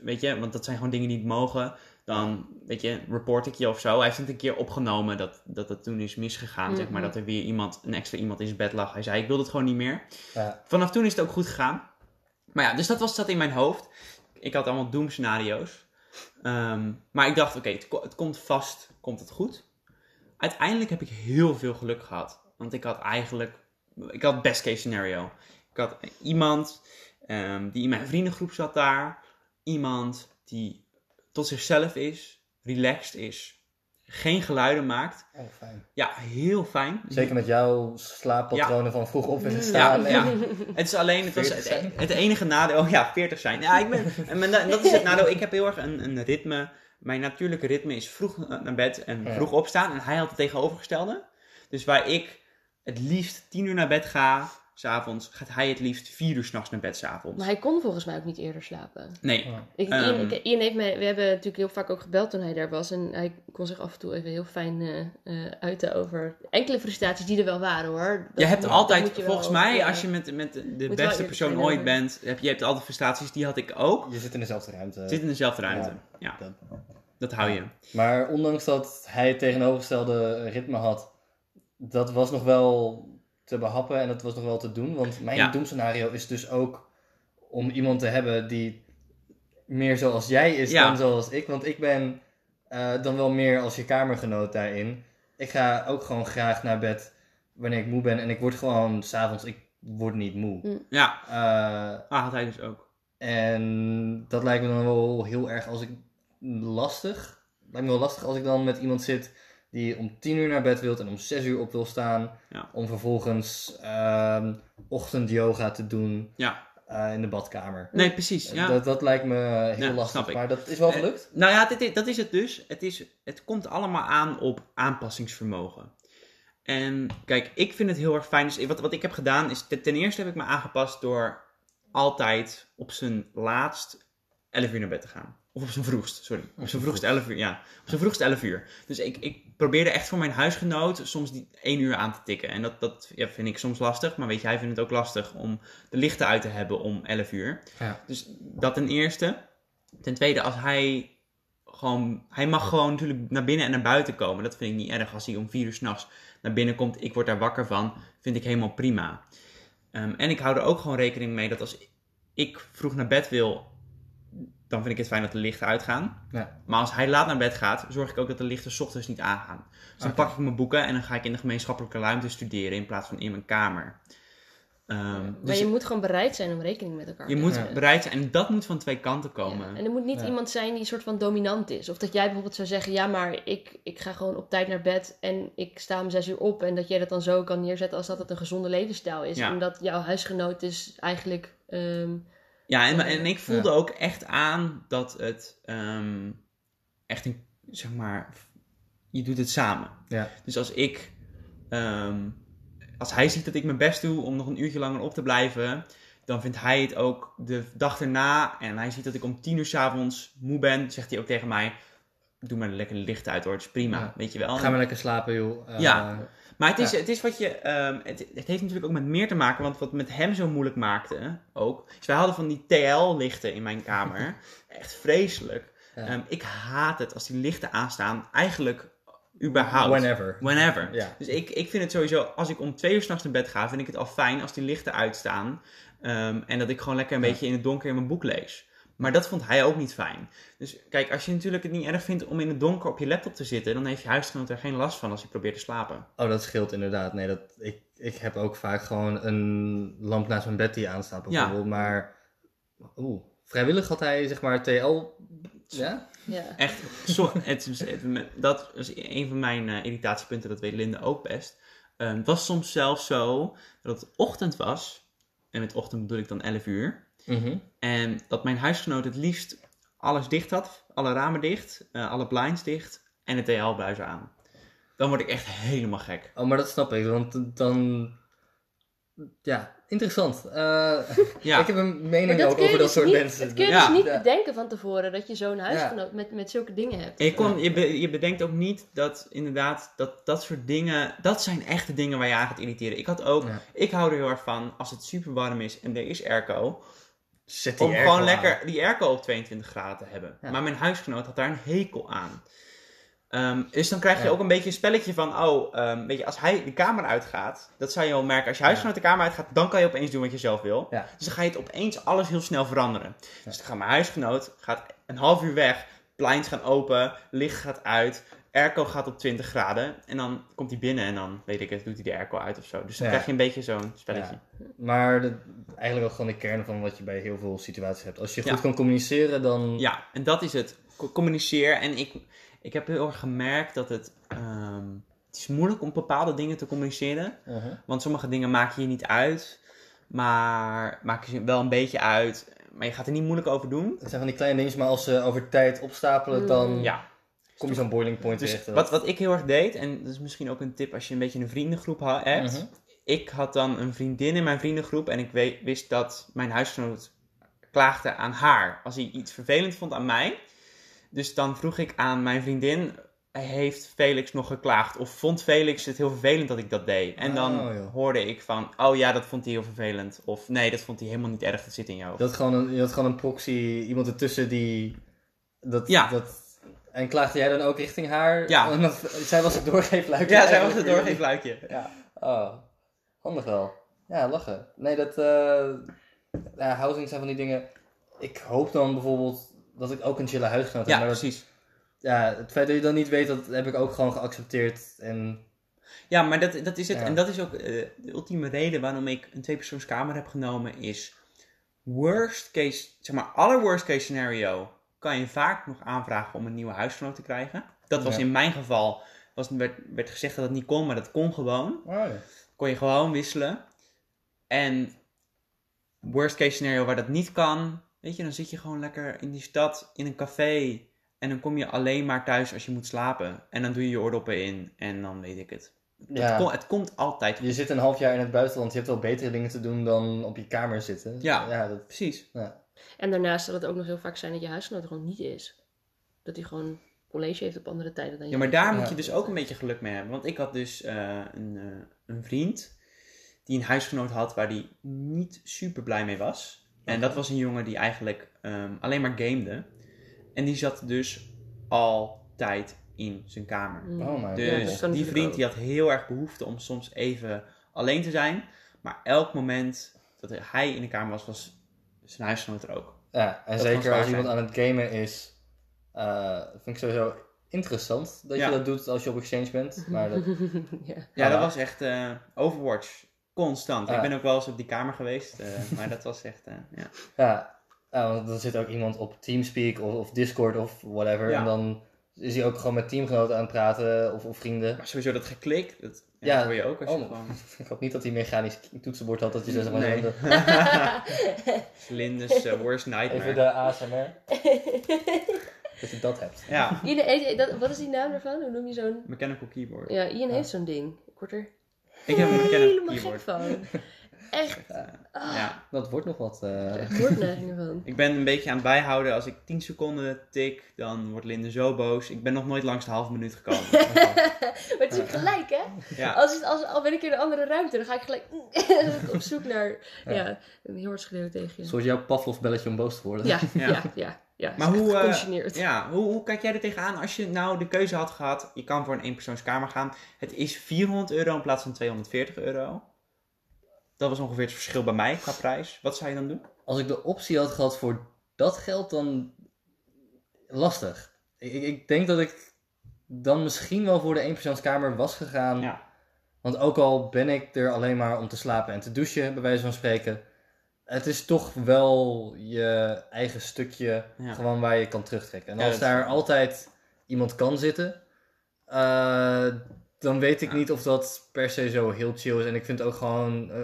weet je, want dat zijn gewoon dingen die niet mogen. Dan, weet je, report ik je of zo. Hij heeft het een keer opgenomen dat dat, het toen is misgegaan, zeg maar. Mhm. Dat er weer iemand, een extra iemand in zijn bed lag. Hij zei, ik wil het gewoon niet meer. Ja. Vanaf toen is het ook goed gegaan. Maar ja, dus dat was, zat in mijn hoofd. Ik had allemaal doemscenario's. Ehm, maar ik dacht, oké, het, ko- het komt vast, komt het goed. Uiteindelijk heb ik heel veel geluk gehad. Want ik had eigenlijk, ik had best case scenario. Ik had iemand ehm, die in mijn vriendengroep zat daar. Iemand die tot zichzelf is, relaxed is, geen geluiden maakt. Oh, fijn. Ja, heel fijn. Zeker met jouw slaappatronen van vroeg op en Ja, Ja, staan. ja. en- Het is alleen, het was 40 het, het enige nadeel. Oh ja, 40 zijn. Ja, ik ben, en dat is het nadeel. Ik heb heel erg een, een ritme. Mijn natuurlijke ritme is vroeg naar bed en Ja. vroeg opstaan. En hij had het tegenovergestelde. Dus waar ik het liefst 10 uur naar bed ga, s'avonds, gaat hij het liefst 4 uur s'nachts naar bed, s'avonds. Maar hij kon volgens mij ook niet eerder slapen. Nee. Ja. Ik, Ehm. Ian, ik- Ian heeft mij, we hebben natuurlijk heel vaak ook gebeld toen hij daar was. En hij kon zich af en toe even heel fijn eh, eh, uiten over enkele frustraties die er wel waren hoor. Dat Je hebt moet- altijd, je volgens mij, als je met, met de beste persoon ooit over. bent, heb je hebt altijd frustraties, die had ik ook. Je zit in dezelfde ruimte. Zit in dezelfde ruimte. Ja, Dat- dat hou je. Maar ondanks dat hij het tegenovergestelde ritme had, dat was nog wel te behappen en dat was nog wel te doen. Want mijn Ja. doemscenario is dus ook om iemand te hebben die meer zoals jij is Ja. dan zoals ik. Want ik ben eh, dan wel meer als je kamergenoot daarin. Ik ga ook gewoon graag naar bed wanneer ik moe ben. En ik word gewoon s'avonds, ik word niet moe. Ja, Eh, ah, had hij dus ook. en dat lijkt me dan wel heel erg als ik lastig. Lijkt me wel lastig als ik dan met iemand zit die om 10 uur naar bed wilt en om 6 uur op wil staan. Ja. Om vervolgens ehm ochtend-yoga te doen Ja, eh, in de badkamer. nee, precies. Ja. Dat, dat lijkt me heel Ja, lastig, snap ik. maar dat is wel Eh, gelukt. Nou ja, dit, dat is het dus. Het, is, het komt allemaal aan op aanpassingsvermogen. En kijk, ik vind het heel erg fijn. Dus wat, wat ik heb gedaan is, ten ten eerste heb ik me aangepast door altijd op zijn laatst 11 uur naar bed te gaan. Of op zijn vroegst, sorry. Op zijn vroegst 11 uur, ja. Op zijn vroegst 11 uur. Dus ik, ik probeerde echt voor mijn huisgenoot soms die 1 uur aan te tikken. En dat, dat ja, vind ik soms lastig. Maar weet je, hij vindt het ook lastig om de lichten uit te hebben om 11 uur. Ja. Dus dat ten eerste. Ten tweede, als hij gewoon... Hij mag gewoon natuurlijk naar binnen en naar buiten komen. Dat vind ik niet erg. Als hij om 4 uur s'nachts naar binnen komt, ik word daar wakker van. Vind ik helemaal prima. Ehm, en ik hou er ook gewoon rekening mee dat als ik vroeg naar bed wil, dan vind ik het fijn dat de lichten uitgaan. Ja. Maar als hij laat naar bed gaat, zorg ik ook dat de lichten 's ochtends niet aangaan. Dus dan pak ik mijn boeken en dan ga ik in de gemeenschappelijke ruimte studeren in plaats van in mijn kamer. Ehm, Maar dus je moet gewoon bereid zijn om rekening met elkaar je te moet houden. bereid zijn en dat moet van twee kanten komen. Ja, En er moet niet Ja. iemand zijn die soort van dominant is. Of dat jij bijvoorbeeld zou zeggen, ja, maar ik, ik ga gewoon op tijd naar bed en ik sta om zes uur op. En dat jij dat dan zo kan neerzetten als dat het een gezonde levensstijl is. Ja. En dat jouw huisgenoot dus eigenlijk... ehm, Ja, en, ik voelde ook echt aan dat het ehm, echt een, zeg maar, je doet het samen. Ja. Dus als ik, ehm, als hij ziet dat ik mijn best doe om nog een uurtje langer op te blijven, dan vindt hij het ook de dag erna. En hij ziet dat ik om tien uur s'avonds moe ben, zegt hij ook tegen mij, doe maar lekker licht uit hoor, het is prima, Ja. weet je wel. Ga maar lekker slapen, joh. Eh, Ja. Maar het is, Ja. het is wat je. ehm, het, het heeft natuurlijk ook met meer te maken. Want wat met hem zo moeilijk maakte ook. Is wij hadden van die TL-lichten in mijn kamer. Echt vreselijk. Ja. Ehm, ik haat het als die lichten aanstaan. Eigenlijk überhaupt. Whenever. Whenever. Ja. Dus ik, ik vind het sowieso. Als ik om twee uur s'nachts naar bed ga. Vind ik het al fijn als die lichten uitstaan. ehm, en dat ik gewoon lekker een beetje in het donker in mijn boek lees. Maar dat vond hij ook niet fijn. Dus kijk, als je natuurlijk het niet erg vindt om in het donker op je laptop te zitten, dan heeft je huisgenoot er geen last van als hij probeert te slapen. Oh, dat scheelt inderdaad. Nee, dat, ik, ik heb ook vaak gewoon een lamp naast mijn bed die aanstaat bijvoorbeeld. Maar, oeh, vrijwillig had hij zeg maar TL... Ja? Ja. Echt, zo, het, is- het- dat is een van mijn eh, irritatiepunten, dat weet Linde ook best. Ehm, het was soms zelfs zo dat het ochtend was, en met ochtend bedoel ik dan 11 uur, Mhm. en dat mijn huisgenoot het liefst alles dicht had, alle ramen dicht, eh, alle blinds dicht en de TL-buis aan. Dan word ik echt helemaal gek. Oh, maar dat snap ik, want dan... Ja, interessant. Eh, Ja, Ik heb een mening ook over dat dus soort niet, mensen. dat kun je Ja. dus niet Ja. bedenken van tevoren, dat je zo'n huisgenoot met, met zulke dingen hebt. je, kon, je, be- je bedenkt ook niet dat inderdaad dat, dat soort dingen, dat zijn echte dingen waar je aan gaat irriteren. Ik had ook, Ja. ik hou er heel erg van als het super warm is en er is airco, Zet die om gewoon aan. lekker die airco op 22 graden te hebben. Ja. Maar mijn huisgenoot had daar een hekel aan. Ehm, dus dan krijg je Ja. ook een beetje een spelletje van, oh, weet je, als hij de kamer uitgaat, dat zou je wel merken. Als je huisgenoot de kamer uitgaat, dan kan je opeens doen wat je zelf wil. Ja. Dus dan ga je het opeens alles heel snel veranderen. Dus dan gaat mijn huisgenoot, gaat een half uur weg, blinds gaan open, licht gaat uit, airco gaat op 20 graden. En dan komt hij binnen en dan, weet ik het, doet hij de airco uit of zo. Dus dan Ja. krijg je een beetje zo'n spelletje. Maar de- eigenlijk wel gewoon de kern van wat je bij heel veel situaties hebt. Als je goed Ja. kan communiceren, dan... Ja, en dat is het. Co- Communiceer. En ik, ik heb heel erg gemerkt dat het. ehm, het is moeilijk om bepaalde dingen te communiceren. Mhm. Want sommige dingen maak je je niet uit. Maar maak je ze wel een beetje uit. Maar je gaat er niet moeilijk over doen. Het zijn van die kleine dingen, maar als ze over tijd opstapelen, Mm. dan Ja. Kom je zo'n boiling point Dus terecht. wat, wat ik heel erg deed. En dat is misschien ook een tip als je een beetje een vriendengroep hebt. Mhm. Ik had dan een vriendin in mijn vriendengroep. En ik wist dat mijn huisgenoot klaagde aan haar. Als hij iets vervelend vond aan mij. Dus dan vroeg ik aan mijn vriendin, heeft Felix nog geklaagd? Of vond Felix het heel vervelend dat ik dat deed? En dan Oh, joh. hoorde ik van, oh ja, dat vond hij heel vervelend. Of nee, dat vond hij helemaal niet erg, dat zit in. Je had gewoon een, had gewoon een proxy, iemand ertussen die... Dat, Ja. Dat, en klaagde jij dan ook richting haar? Ja. Zij was het doorgeefluikje. Ja, zij was het doorgeefluikje. Ja. Oh, handig wel. Ja, lachen. Nee, dat... ja, housing zijn van die dingen... Ik hoop dan bijvoorbeeld dat ik ook een chille huisgenoot heb. ja, maar dat, precies. ja, het feit dat je dat niet weet, dat heb ik ook gewoon geaccepteerd. En Ja, maar dat, dat is het. Ja. En dat is ook eh, de ultieme reden waarom ik een tweepersoonskamer heb genomen. Is worst case, zeg maar, aller worst case scenario kan je vaak nog aanvragen om een nieuwe huisgenoot te krijgen. Dat was Ja. in mijn geval, was, werd, werd gezegd dat het niet kon, maar dat kon gewoon. Oh, ja. Kon je gewoon wisselen. En worst case scenario waar dat niet kan, weet je, dan zit je gewoon lekker in die stad, in een café. En dan kom je alleen maar thuis als je moet slapen. En dan doe je je oordoppen in en dan weet ik het. Ja. Het, het komt altijd goed. Je zit een half jaar in het buitenland, je hebt wel betere dingen te doen dan op je kamer zitten. Ja. ja dat, Precies. ja. En daarnaast zal het ook nog heel vaak zijn dat je huisgenoot er gewoon niet is. Dat hij gewoon college heeft op andere tijden dan Ja, jij. maar daar Ja. moet je dus ook een beetje geluk mee hebben. Want ik had dus eh, een, eh, een vriend die een huisgenoot had waar hij niet super blij mee was. En dat was een jongen die eigenlijk ehm, alleen maar gamede. En die zat dus altijd in zijn kamer. Mm. Oh my Ja, Dus die vriend die had heel erg behoefte om soms even alleen te zijn. Maar elk moment dat hij in de kamer was, was zijn huisgenoot er ook. ja, en Dat zeker als iemand zijn. aan het gamen is, eh, vind ik sowieso interessant dat Ja. je dat doet als je op exchange bent. Maar dat, ja. Ja, dat was echt eh, Overwatch. Constant. Ik ben ook wel eens op die kamer geweest. eh, maar dat was echt, eh, ja. ja, ja, want dan zit ook iemand op Teamspeak of, of Discord of whatever. Ja. En dan is hij ook gewoon met teamgenoten aan het praten of, of vrienden. Maar sowieso dat geklik, dat ja, Ja. dat hoor je ook als je Oh. gewoon... Ik hoop niet dat hij mechanisch toetsenbord had, dat je zeg maar Nee. zo eh, worst nightmare. even de ASMR. dat je dat hebt. Ja, Ian, dat, wat is die naam ervan? Hoe noem je zo'n... mechanical keyboard. Ja, Ian heeft zo'n ding. Ik word er Ik heb een mechanical helemaal gek keyboard. van. Echt. Ah, Ja. Dat wordt nog wat. eh, Echt woordneigingen van. Ik ben een beetje aan het bijhouden. Als ik 10 seconden tik, dan wordt Linde zo boos. Ik ben nog nooit langs de halve minuut gekomen. Maar het is ook gelijk, hè? Ja. Als, het, als, al ben ik in een andere ruimte, dan ga ik gelijk op zoek naar ja. een heel hard tegen je. Soort jouw Pavlov belletje om boos te worden. Ja, Ja. ja, ja. ja, Maar hoe, eh. Ja, hoe, hoe kijk jij er tegenaan als je nou de keuze had gehad? Je kan voor een eenpersoonskamer gaan. Het is 400 euro in plaats van 240 euro. Dat was ongeveer het verschil bij mij qua prijs. Wat zou je dan doen? Als ik de optie had gehad voor dat geld dan lastig. Ik, ik- denk dat ik dan misschien wel voor de eenpersoonskamer was gegaan. Ja. Want ook al ben ik er alleen maar om te slapen en te douchen, bij wijze van spreken. Het is toch wel je eigen stukje Ja. gewoon waar je kan terugtrekken. En als daar altijd iemand kan zitten, eh, dan weet ik Ja. niet of dat per se zo heel chill is. En ik vind ook gewoon, eh,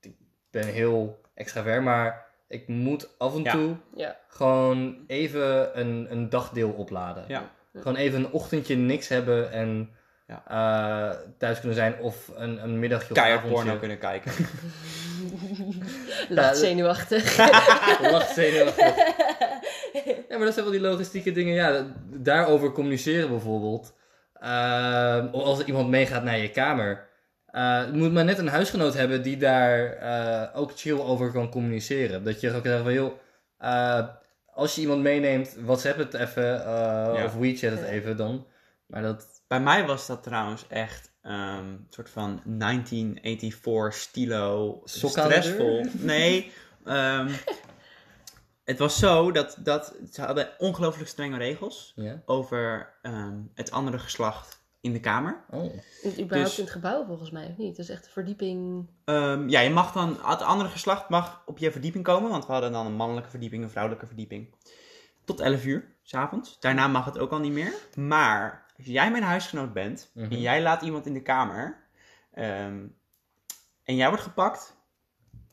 ik ben heel extravert, maar ik moet af en Ja. toe Ja. gewoon even een, een dagdeel opladen. Ja. Gewoon even een ochtendje niks hebben en Ja. eh, thuis kunnen zijn of een, een middagje Keihard porno kunnen kijken. Lacht zenuwachtig. Lacht zenuwachtig. Ja, maar dat zijn wel die logistieke dingen. Ja, daarover communiceren bijvoorbeeld. Ehm, of als er iemand meegaat naar je kamer. eh, je moet maar net een huisgenoot hebben die daar eh, ook chill over kan communiceren. Dat je ook zegt van, joh, eh, als je iemand meeneemt, WhatsApp het even. eh, Of WeChat het Ja. even dan. Maar dat... Bij mij was dat trouwens echt ehm, een soort van 1984 stilo stressvol. Nee, ehm, het was zo dat, dat ze hadden ongelooflijk strenge regels Ja? over ehm, het andere geslacht in de kamer. Oh. Überhaupt Dus- in het gebouw volgens mij, of niet? Dat is echt een verdieping. Ehm, ja, je mag dan, het andere geslacht mag op je verdieping komen, want we hadden dan een mannelijke verdieping, een vrouwelijke verdieping. Tot 11 uur, s'avonds. Daarna mag het ook al niet meer. Maar als jij mijn huisgenoot bent Mhm. en jij laat iemand in de kamer ehm, en jij wordt gepakt,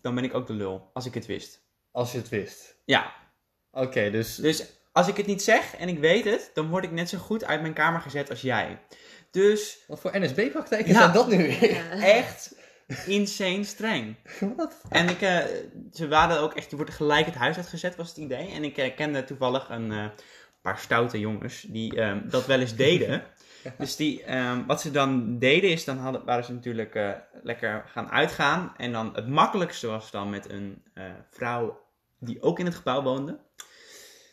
dan ben ik ook de lul, als ik het wist. Als je het wist. Ja, Oké, dus... dus als ik het niet zeg en ik weet het, dan word ik net zo goed uit mijn kamer gezet als jij. Dus Wat voor NSB-praktijken Ja. zijn dat nu weer? Echt insane streng. Wat? En ik, eh, ze waren ook echt, je wordt gelijk het huis uitgezet, was het idee. En ik eh, kende toevallig een eh, paar stoute jongens die ehm, dat wel eens deden. Dus die, ehm, wat ze dan deden is, dan hadden, waren ze natuurlijk eh, lekker gaan uitgaan. En dan het makkelijkste was dan met een eh, vrouw die ook in het gebouw woonde.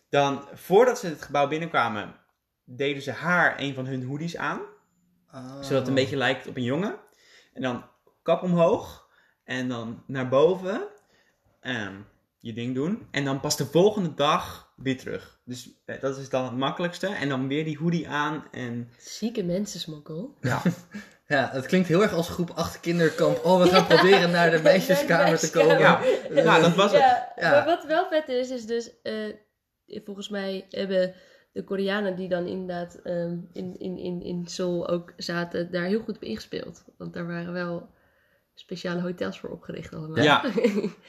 Dan, voordat ze het gebouw binnenkwamen, deden ze haar een van hun hoodies aan zodat het een beetje lijkt op een jongen. En dan kap omhoog. En dan naar boven. ehm, je ding doen. En dan pas de volgende dag weer terug. Dus eh, dat is dan het makkelijkste. En dan weer die hoodie aan. En Zieke mensensmokkel. ja, Ja, het klinkt heel erg als groep 8 kinderkamp. Oh, we gaan proberen naar de meisjeskamer te komen. ja. ja dat was het. Ja, Ja. maar wat wel vet is, is dus, eh, volgens mij hebben de Koreanen die dan inderdaad ehm, in, in, in, in Seoul ook zaten, daar heel goed op ingespeeld. Want daar waren wel speciale hotels voor opgericht allemaal. Ja.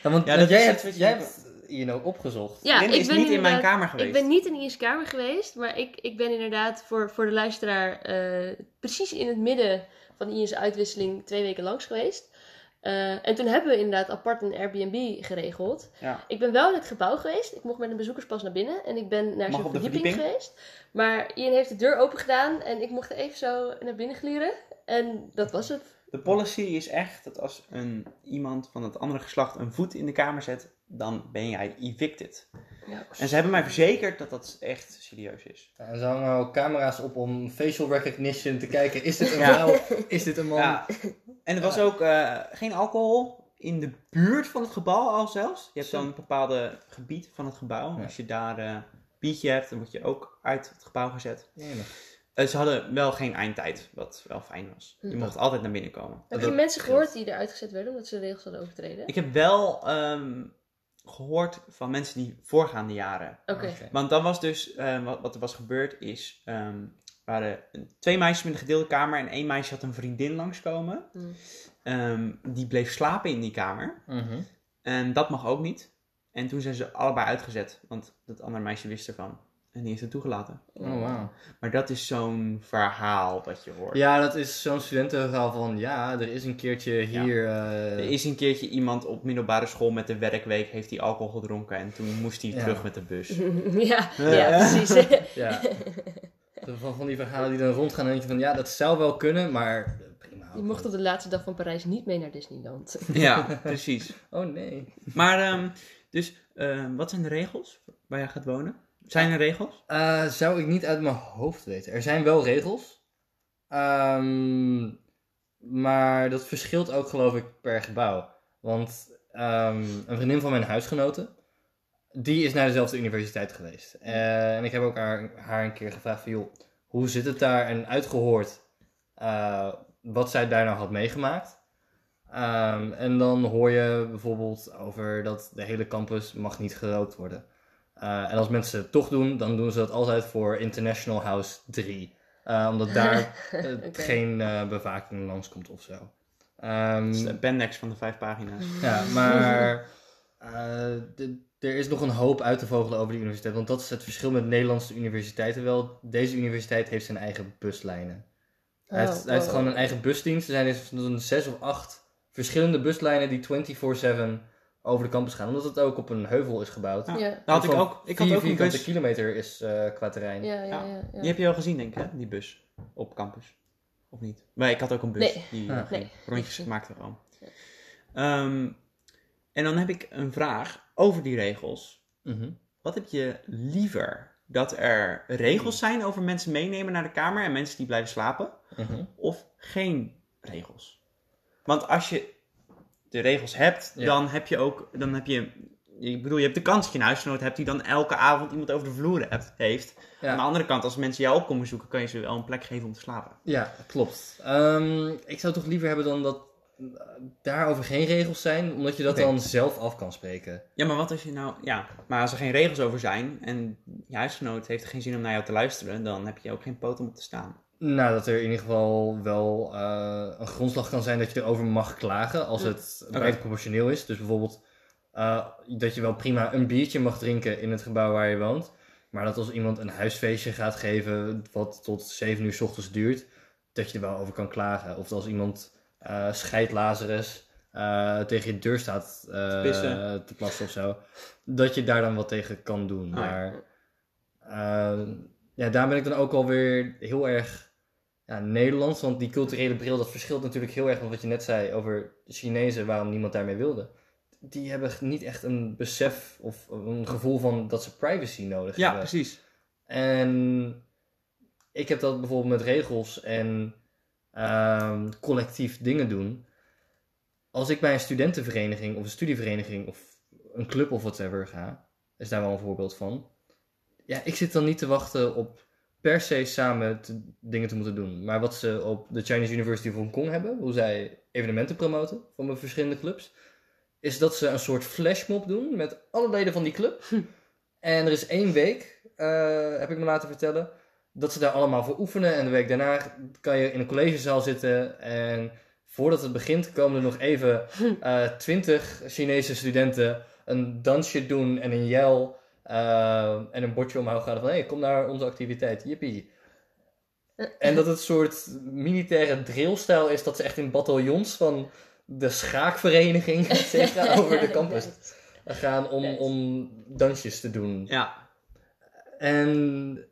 Ja, want, dat jij hebt, het jij hebt Ian ook opgezocht. Ja, Lin ik is ben niet in mijn kamer geweest. Ik ben niet in Ian's kamer geweest, maar ik, ik ben inderdaad voor, voor de luisteraar eh, precies in het midden van Ian's uitwisseling twee weken langs geweest. Eh, en toen hebben we inderdaad apart een Airbnb geregeld. Ja. Ik ben wel in het gebouw geweest. Ik mocht met een bezoekerspas naar binnen. En ik ben naar zijn verdieping, verdieping? geweest. Maar Ian heeft de deur open gedaan. En ik mocht er even zo naar binnen gluren. En dat was het. De policy is echt dat als een, iemand van het andere geslacht een voet in de kamer zet, dan ben jij evicted. En ze hebben mij verzekerd dat dat echt serieus is. Ja, En ze hangen ook camera's op om facial recognition te kijken. Is dit een Ja. vrouw? Is dit een man? Ja. En er was ook eh, geen alcohol in de buurt van het gebouw al zelfs. Je hebt Zo. dan een bepaalde gebied van het gebouw. Ja. Als je daar eh biertje hebt, dan word je ook uit het gebouw gezet. Jemig. Eh, ze hadden wel geen eindtijd, wat wel fijn was. Je Hm. mocht altijd naar binnen komen. Heb Dat je mensen gehoord die eruit gezet werden omdat ze de regels hadden overtreden? Ik heb wel ehm, gehoord van mensen die voorgaande jaren. Oké. Oké. Want dan was dus, eh, wat, wat er was gebeurd is, ehm waren twee meisjes met een gedeelde kamer en één meisje had een vriendin langskomen. Hm. Ehm, die bleef slapen in die kamer. Mhm. En dat mag ook niet. En toen zijn ze allebei uitgezet, want dat andere meisje wist ervan. En die is er toegelaten. Oh, wauw. Maar dat is zo'n verhaal dat je hoort. Ja, dat is zo'n studentenverhaal van... Ja, er is een keertje hier... eh, Er is een keertje iemand op middelbare school met de werkweek, heeft hij alcohol gedronken en toen moest hij Ja. terug met de bus. ja, ja, precies. Ja. Van, van die verhalen die dan rondgaan en denk je van... Ja, dat zou wel kunnen, maar... Prima. Je mocht op de laatste dag van Parijs niet mee naar Disneyland. ja, precies. Oh, nee. Maar, ehm, dus, ehm, wat zijn de regels waar jij gaat wonen? Zijn er regels? Eh, zou ik niet uit mijn hoofd weten. Er zijn wel regels. Ehm, maar dat verschilt ook geloof ik per gebouw. Want ehm, een vriendin van mijn huisgenoten, die is naar dezelfde universiteit geweest. Eh, en ik heb ook haar, haar een keer gevraagd van, joh, hoe zit het daar? En uitgehoord eh, wat zij daar nou had meegemaakt. Ehm, en dan hoor je bijvoorbeeld over dat de hele campus mag niet gerookt worden. Eh, en als mensen het toch doen, dan doen ze dat altijd voor International House 3. Eh, omdat daar eh, geen eh, bewaking langskomt of zo. Ehm, Dat is de appendix van de vijf pagina's. ja, maar eh, er is nog een hoop uit te vogelen over die universiteit. Want dat is het verschil met Nederlandse universiteiten wel. Deze universiteit heeft zijn eigen buslijnen. Hij heeft, Oh, hij heeft oh. gewoon een eigen busdienst. Er zijn dus een zes of acht verschillende buslijnen die 24-7 over de campus gaan. Omdat het ook op een heuvel is gebouwd. Ja. Ja, Dat had ik ook. Ik had ook een bus. kilometer is eh, qua terrein. ja, ja, Ja. ja. ja. Die heb je wel gezien, denk ik, hè? Die bus op campus. Of niet? Maar ik had ook een bus Nee. die Ah. Nee. rondjes maakte gewoon. Ehm, en dan heb ik een vraag over die regels. Mhm. Wat heb je liever? Dat er regels zijn over mensen meenemen naar de kamer en mensen die blijven slapen? Mhm. Of geen regels? Want als je de regels hebt, Ja. dan heb je ook, dan heb je, ik bedoel, je hebt de kans dat je een huisgenoot hebt die dan elke avond iemand over de vloer hebt, heeft. Ja. Aan de andere kant, als mensen jou op komen zoeken, kan je ze wel een plek geven om te slapen. Ja, klopt. Ehm, ik zou toch liever hebben dan dat daarover geen regels zijn, omdat je dat dan zelf af kan spreken. Ja, maar wat als je nou, ja, maar als er geen regels over zijn en je huisgenoot heeft geen zin om naar jou te luisteren, dan heb je ook geen poot om op te staan. Nou, dat er in ieder geval wel eh, een grondslag kan zijn dat je erover mag klagen als het buiten proportioneel is. Dus bijvoorbeeld eh, dat je wel prima een biertje mag drinken in het gebouw waar je woont. Maar dat als iemand een huisfeestje gaat geven wat tot 7 uur 's ochtends duurt, dat je er wel over kan klagen. Of als iemand scheidlazerus eh, tegen je deur staat Te te plassen of zo, dat je daar dan wat tegen kan doen. Ah, maar ja, daar ben ik dan ook alweer heel erg ja, Nederlands. Want die culturele bril, dat verschilt natuurlijk heel erg van wat je net zei over de Chinezen, waarom niemand daarmee wilde. Die hebben niet echt een besef of een gevoel van dat ze privacy nodig Ja, hebben. precies. En ik heb dat bijvoorbeeld met regels en ehm, collectief dingen doen. Als ik bij een studentenvereniging of een studievereniging of een club of whatever ga, is daar wel een voorbeeld van. Ja, ik zit dan niet te wachten op per se samen te- dingen te moeten doen. Maar wat ze op de Chinese University of Hong Kong hebben, hoe zij evenementen promoten van de verschillende clubs, is dat ze een soort flashmob doen met alle leden van die club. En er is één week, eh, heb ik me laten vertellen, dat ze daar allemaal voor oefenen. En de week daarna kan je in een collegezaal zitten. En voordat het begint, komen er nog even twintig Chinese studenten een dansje doen en een jel. Eh, en een bordje omhoog gaan van, hé, hey, kom naar onze activiteit, jippie. En dat het soort militaire drillstijl is, dat ze echt in bataljons van de schaakvereniging over de campus gaan om, om dansjes te doen. Ja, En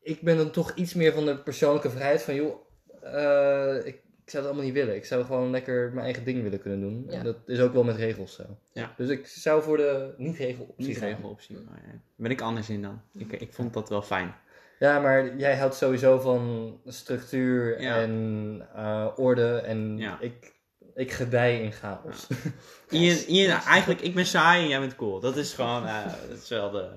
ik ben dan toch iets meer van de persoonlijke vrijheid van, joh, eh, ik, ik zou het allemaal niet willen. Ik zou gewoon lekker mijn eigen ding willen kunnen doen. Ja. En dat is ook wel met regels zo. Ja. Dus ik zou voor de niet-regel optie niet regeloptie. Maar ja, daar ben ik anders in dan. Ik, ik vond dat wel fijn. Ja, maar jij houdt sowieso van structuur Ja. en eh, orde. En Ja. ik, ik gedij in chaos. Ian, Ian, eigenlijk, ik ben saai en jij bent cool. Dat is gewoon, eh, dat is wel de...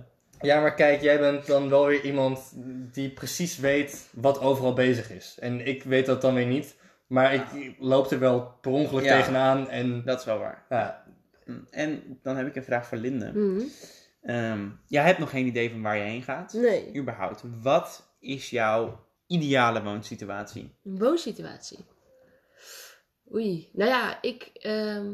Ja, maar kijk, jij bent dan wel weer iemand die precies weet wat overal bezig is. En ik weet dat dan weer niet. Maar ik loop er wel per ongeluk Ja. tegenaan. En Dat is wel waar. ja, Mm, En dan heb ik een vraag voor Linde. Ehm, jij hebt nog geen idee van waar je heen gaat. Nee, Überhaupt. Wat is jouw ideale woonsituatie? een woonsituatie. Oei, nou ja, ik... ehm,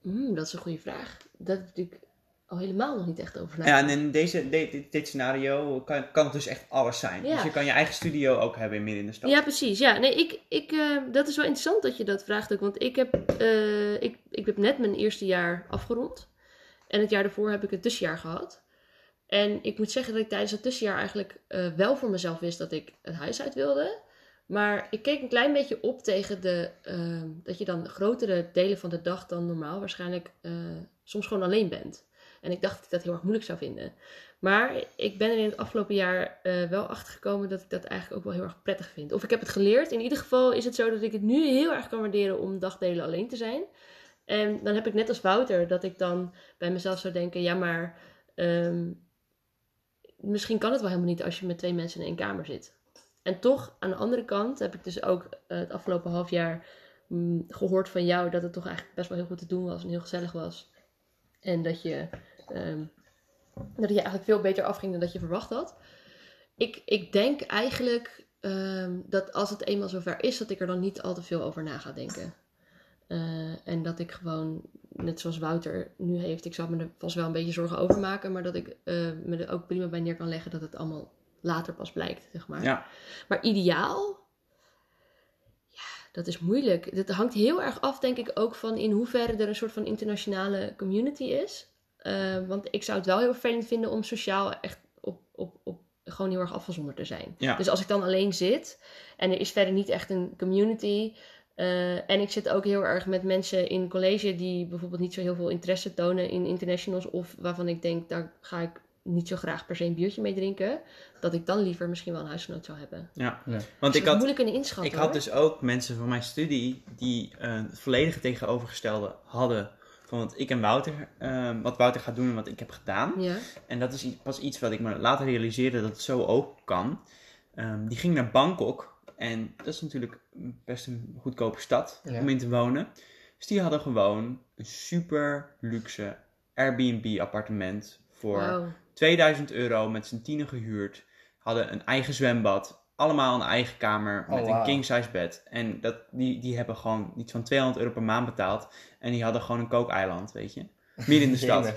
hmm, dat is een goede vraag. Dat heb ik natuurlijk al helemaal nog niet echt over Ja, en in deze, dit, scenario kan, kan het dus echt alles zijn. Ja. Dus je kan je eigen studio ook hebben midden in de stad. Ja, precies. Ja, nee, ik, ik, eh, dat is wel interessant dat je dat vraagt ook. Want ik heb, eh, ik, ik heb net mijn eerste jaar afgerond. En het jaar daarvoor heb ik een tussenjaar gehad. En ik moet zeggen dat ik tijdens het tussenjaar eigenlijk eh, wel voor mezelf wist dat ik het huis uit wilde. Maar ik keek een klein beetje op tegen de, dat je dan grotere delen van de dag dan normaal waarschijnlijk soms gewoon alleen bent. En ik dacht dat ik dat heel erg moeilijk zou vinden. Maar ik ben er in het afgelopen jaar eh, wel achter gekomen dat ik dat eigenlijk ook wel heel erg prettig vind. Of ik heb het geleerd. In ieder geval is het zo dat ik het nu heel erg kan waarderen om dagdelen alleen te zijn. En dan heb ik net als Wouter dat ik dan bij mezelf zou denken: ja, maar ehm, misschien kan het wel helemaal niet als je met twee mensen in één kamer zit. En toch, aan de andere kant, heb ik dus ook eh, het afgelopen half jaar mm, gehoord van jou dat het toch eigenlijk best wel heel goed te doen was en heel gezellig was. En dat je, ehm, dat je eigenlijk veel beter afging dan dat je verwacht had. Ik, ik denk eigenlijk ehm, dat als het eenmaal zover is, dat ik er dan niet al te veel over na ga denken. Eh, en dat ik gewoon, net zoals Wouter nu heeft, ik zal me er vast wel een beetje zorgen over maken, maar dat ik eh, me er ook prima bij neer kan leggen dat het allemaal later pas blijkt, zeg maar. Ja. Maar ideaal, ja, dat is moeilijk. Dat hangt heel erg af, denk ik, ook van in hoeverre er een soort van internationale community is. Eh, want ik zou het wel heel vervelend vinden om sociaal echt op, op, op gewoon heel erg afgezonderd te zijn. Ja. Dus als ik dan alleen zit en er is verder niet echt een community. eh, en ik zit ook heel erg met mensen in college die bijvoorbeeld niet zo heel veel interesse tonen in internationals. Of waarvan ik denk, daar ga ik niet zo graag per se een biertje mee drinken. Dat ik dan liever misschien wel een huisgenoot zou hebben. ja. Ja. Want Dus ik dat had, moeilijk kunnen inschatten. ik had dus ook mensen van mijn studie die eh, het volledige tegenovergestelde hadden van wat ik en Wouter, eh, wat Wouter gaat doen en wat ik heb gedaan. Ja. En dat is pas iets wat ik me later realiseerde dat het zo ook kan. Ehm, die ging naar Bangkok. En dat is natuurlijk best een goedkope stad Ja. om in te wonen. Dus die hadden gewoon een super luxe Airbnb appartement voor Wauw. 2000 euro met z'n tienen gehuurd. Hadden een eigen zwembad. Allemaal een eigen kamer met Oh, een wauw. king size bed. En dat, die, die hebben gewoon iets van 200 euro per maand betaald. En die hadden gewoon een kookeiland, weet je. Midden in de stad.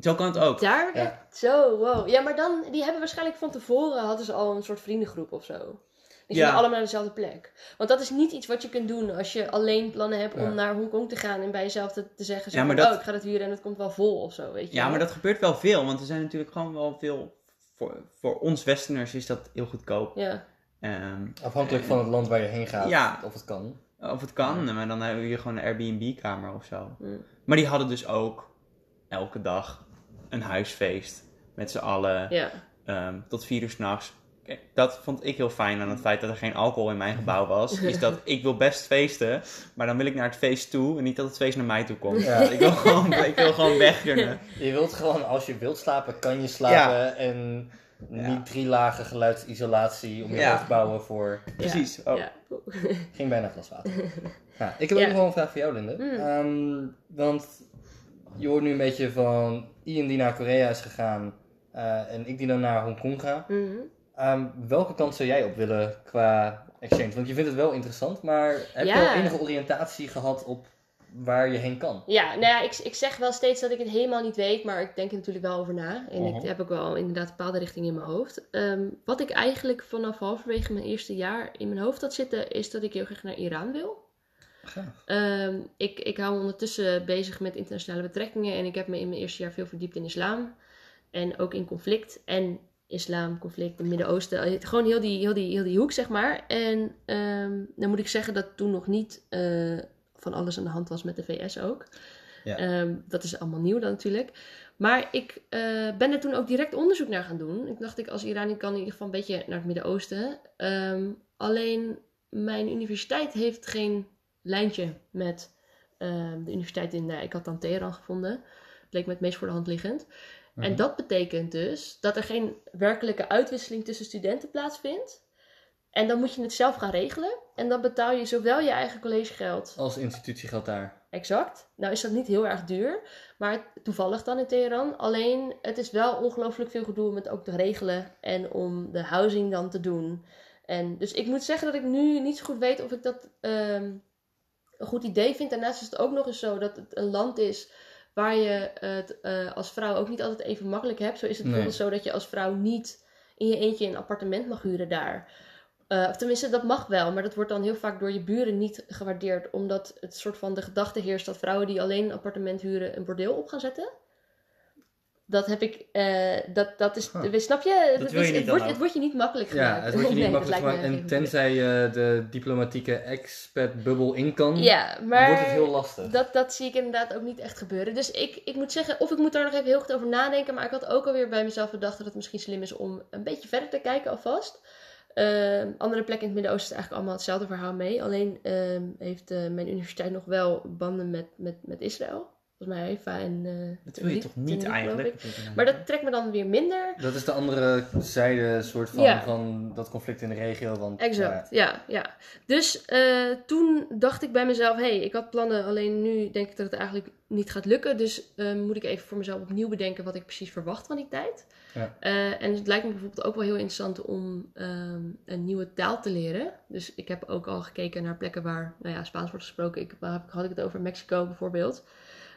Zo kan het ook. Daar Ja. zo, wow. Ja, maar dan, die hebben waarschijnlijk van tevoren, hadden ze al een soort vriendengroep of zo. Die Ja. gingen allemaal naar dezelfde plek. Want dat is niet iets wat je kunt doen als je alleen plannen hebt om Ja. naar Hongkong te gaan en bij jezelf te, te zeggen, zo Ja, maar van, dat- oh, ik ga dat huren en het komt wel vol of zo, weet je Ja, maar dat gebeurt wel veel. Want er zijn natuurlijk gewoon wel veel... Voor, voor ons Westerners is dat heel goedkoop. Ja, Ehm, Afhankelijk van het land waar je heen gaat, Ja. of het kan. of het kan, maar dan heb je gewoon een Airbnb-kamer of zo. Maar die hadden dus ook elke dag een huisfeest. Met z'n allen. ja. ehm, tot vier uur s'nachts. Dat vond ik heel fijn aan het feit dat er geen alcohol in mijn gebouw was. Is dat ik wil best feesten, maar dan wil ik naar het feest toe en niet dat het feest naar mij toe komt. Ja. Ik, wil gewoon, ik wil gewoon weg kunnen. Je wilt gewoon, als je wilt slapen, kan je slapen. En Ja. niet drie lagen geluidsisolatie om je Ja. hoofd bouwen voor... Precies. Oh. ja. Ging bijna glas water. ja, ik heb ook nog wel een vraag voor jou, Linde. Mm. Ehm, want je hoort nu een beetje van Ian die naar Korea is gegaan eh, en ik die dan naar Hongkong ga. Mhm. Ehm, welke kant zou jij op willen qua exchange? Want je vindt het wel interessant, maar heb Ja. je al enige oriëntatie gehad op waar je heen kan? Ja, nou ja, ik, ik zeg wel steeds dat ik het helemaal niet weet, maar ik denk er natuurlijk wel over na. En Mhm. ik heb ook wel inderdaad een bepaalde richting in mijn hoofd. Ehm, wat ik eigenlijk vanaf halverwege mijn eerste jaar in mijn hoofd had zitten, is dat ik heel graag naar Iran wil. Ehm, ik, ik hou me ondertussen bezig met internationale betrekkingen en ik heb me in mijn eerste jaar veel verdiept in islam. En ook in conflict en islam, conflict, het Midden-Oosten. Gewoon heel die, heel, die, heel die hoek, zeg maar. En ehm, dan moet ik zeggen dat toen nog niet eh, van alles aan de hand was met de VS ook. Ja. Ehm, dat is allemaal nieuw dan natuurlijk. Maar ik eh, ben er toen ook direct onderzoek naar gaan doen. Ik dacht, ik als Iranier kan in ieder geval een beetje naar het Midden-Oosten. Ehm, alleen mijn universiteit heeft geen lijntje met de universiteit in... eh, ik had dan Teheran gevonden. Het leek me het meest voor de hand liggend. En Mhm. dat betekent dus dat er geen werkelijke uitwisseling tussen studenten plaatsvindt. En dan moet je het zelf gaan regelen. En dan betaal je zowel je eigen collegegeld Als institutie geldt daar. Exact. Nou is dat niet heel erg duur, maar toevallig dan in Teheran. Alleen het is wel ongelooflijk veel gedoe om het ook te regelen en om de housing dan te doen. En dus ik moet zeggen dat ik nu niet zo goed weet of ik dat ehm, een goed idee vind. Daarnaast is het ook nog eens zo dat het een land is waar je het eh, als vrouw ook niet altijd even makkelijk hebt. Zo is het Nee. bijvoorbeeld zo dat je als vrouw niet in je eentje een appartement mag huren daar. Eh, of tenminste, dat mag wel, maar dat wordt dan heel vaak door je buren niet gewaardeerd. Omdat het soort van de gedachte heerst dat vrouwen die alleen een appartement huren een bordeel op gaan zetten. Dat heb ik, eh, dat, dat is, Huh. snap je? Dat wil je is- niet het, wordt, het wordt je niet makkelijk gemaakt. Ja, het wordt je niet Nee, makkelijk gemaakt. En tenzij je de diplomatieke expat-bubbel in kan, Ja, maar wordt het heel lastig. dat, dat zie ik inderdaad ook niet echt gebeuren. Dus ik, ik moet zeggen, of ik moet daar nog even heel goed over nadenken. Maar ik had ook alweer bij mezelf bedacht dat het misschien slim is om een beetje verder te kijken alvast. Ehm, andere plekken in het Midden-Oosten is eigenlijk allemaal hetzelfde verhaal mee. Alleen ehm, heeft eh, mijn universiteit nog wel banden met, met, met Israël. Volgens mij Haifa en... eh, Dat wil je toch niet eigenlijk? Maar dat trekt me dan weer minder. Dat is de andere zijde soort van, Ja. van dat conflict in de regio. Want, Exact, ja, ja. Dus eh, toen dacht ik bij mezelf, hé, hey, ik had plannen, alleen nu denk ik dat het eigenlijk niet gaat lukken. Dus eh, moet ik even voor mezelf opnieuw bedenken wat ik precies verwacht van die tijd. Ja. Eh, en het lijkt me bijvoorbeeld ook wel heel interessant om ehm, een nieuwe taal te leren. Dus ik heb ook al gekeken naar plekken waar, nou ja, Spaans wordt gesproken. Ik, waar had ik het over Mexico bijvoorbeeld.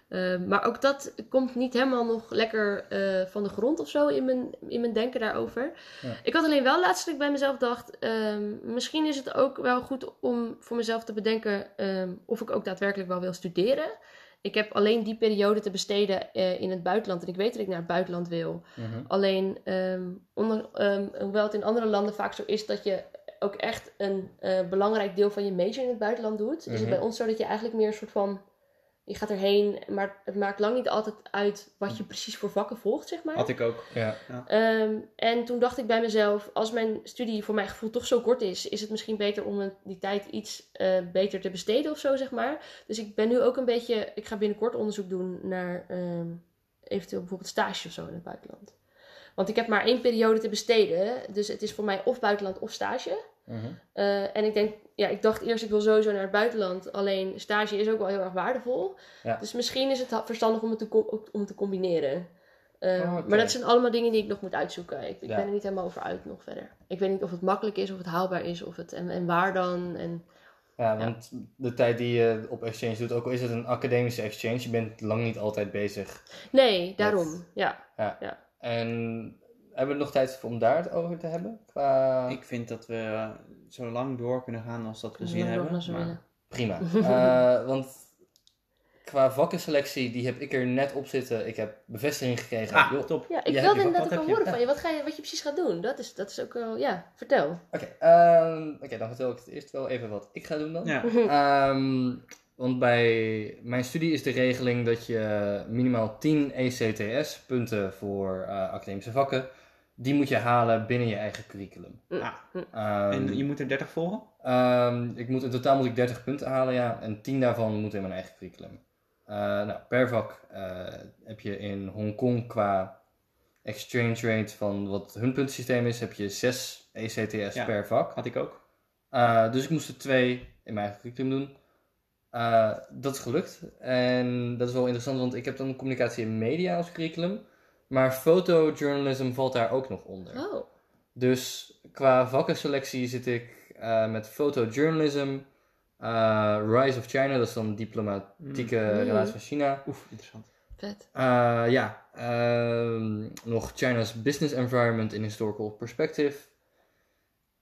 Eh, maar ook dat komt niet helemaal nog lekker eh, van de grond of zo in mijn, in mijn denken daarover. Ja. Ik had alleen wel laatst bij mezelf dacht, ehm, misschien is het ook wel goed om voor mezelf te bedenken ehm, of ik ook daadwerkelijk wel wil studeren. Ik heb alleen die periode te besteden eh, in het buitenland en ik weet dat ik naar het buitenland wil. Mhm. Alleen, ehm, onder, ehm, hoewel het in andere landen vaak zo is dat je ook echt een eh, belangrijk deel van je major in het buitenland doet, is het Mhm. bij ons zo dat je eigenlijk meer een soort van. Je gaat erheen, maar het maakt lang niet altijd uit wat je precies voor vakken volgt, zeg maar. Had ik ook. Ja. Ehm, en toen dacht ik bij mezelf, als mijn studie voor mijn gevoel toch zo kort is, is het misschien beter om die tijd iets eh, beter te besteden of zo, zeg maar. Dus ik ben nu ook een beetje, ik ga binnenkort onderzoek doen naar ehm, eventueel bijvoorbeeld stage of zo in het buitenland. Want ik heb maar één periode te besteden, dus het is voor mij of buitenland of stage. Mhm. Eh, en ik denk, ja, ik dacht eerst ik wil sowieso naar het buitenland. Alleen stage is ook wel heel erg waardevol. Ja. Dus misschien is het verstandig om het te, om het te combineren. Eh, Oh. Maar dat zijn allemaal dingen die ik nog moet uitzoeken. Ik, ik Ja. ben er niet helemaal over uit nog verder. Ik weet niet of het makkelijk is, of het haalbaar is, of het, en, en waar dan. En, Ja, want de tijd die je op exchange doet, ook al is het een academische exchange, je bent lang niet altijd bezig. nee, daarom. Ja. En hebben we nog tijd om daar het over te hebben? Qua... Ik vind dat we zo lang door kunnen gaan als dat we zin hebben. als we maar- willen. Prima. Eh, want qua vakkenselectie, die heb ik er net op zitten. Ik heb bevestiging gekregen. Ah, Joh, top. Ja, ik Ja, wilde inderdaad ook horen van je. Wat, ga je. wat je precies gaat doen. Dat is, dat is ook wel... Ja, vertel. Oké, ehm, oké, dan vertel ik het eerst wel even wat ik ga doen dan. Ja. Ehm, want bij mijn studie is de regeling dat je minimaal 10 ECTS-punten voor eh, academische vakken, die moet je halen binnen je eigen curriculum. Ah, Ehm, en je moet er 30 volgen? Ehm, ik moet, in totaal moet ik 30 punten halen, ja. En 10 daarvan moeten in mijn eigen curriculum. Eh, nou, per vak eh, heb je in Hongkong qua exchange rate van wat hun puntensysteem is, heb je 6 ECTS Ja. per vak. Had ik ook. Eh, dus ik moest er twee in mijn eigen curriculum doen. Eh, dat is gelukt. En dat is wel interessant, want ik heb dan communicatie en media als curriculum. Maar fotojournalism valt daar ook nog onder. Oh. Dus qua vakkenselectie zit ik eh, met photojournalism, eh, Rise of China, dat is dan diplomatieke Mm. relatie van China. Oef, interessant. Vet. Eh, ja, ehm, nog China's business environment in historical perspective.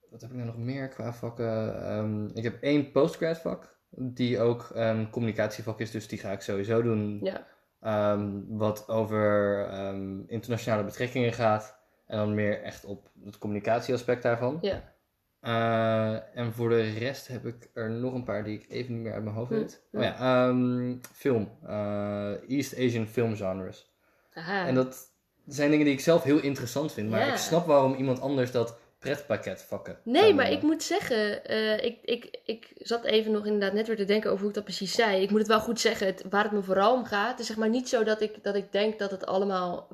Wat heb ik nou nog meer qua vakken? Ehm, ik heb één postgrad vak, die ook een communicatievak is, dus die ga ik sowieso doen. Ja. Ehm, wat over ehm, internationale betrekkingen gaat. En dan meer echt op het communicatieaspect daarvan. Ja. Eh, en voor de rest heb ik er nog een paar die ik even niet meer uit mijn hoofd Hm, weet. hm. Oh ja, ehm, film. Eh, East Asian film genres. Aha. En dat zijn dingen die ik zelf heel interessant vind. Maar Ja. ik snap waarom iemand anders dat pretpakket vakken. Nee, maar noemen. ik moet zeggen, eh, ik, ik, ik zat even nog inderdaad net weer te denken over hoe ik dat precies zei. Ik moet het wel goed zeggen, het, waar het me vooral om gaat. Het is zeg maar niet zo dat ik, dat ik denk dat het allemaal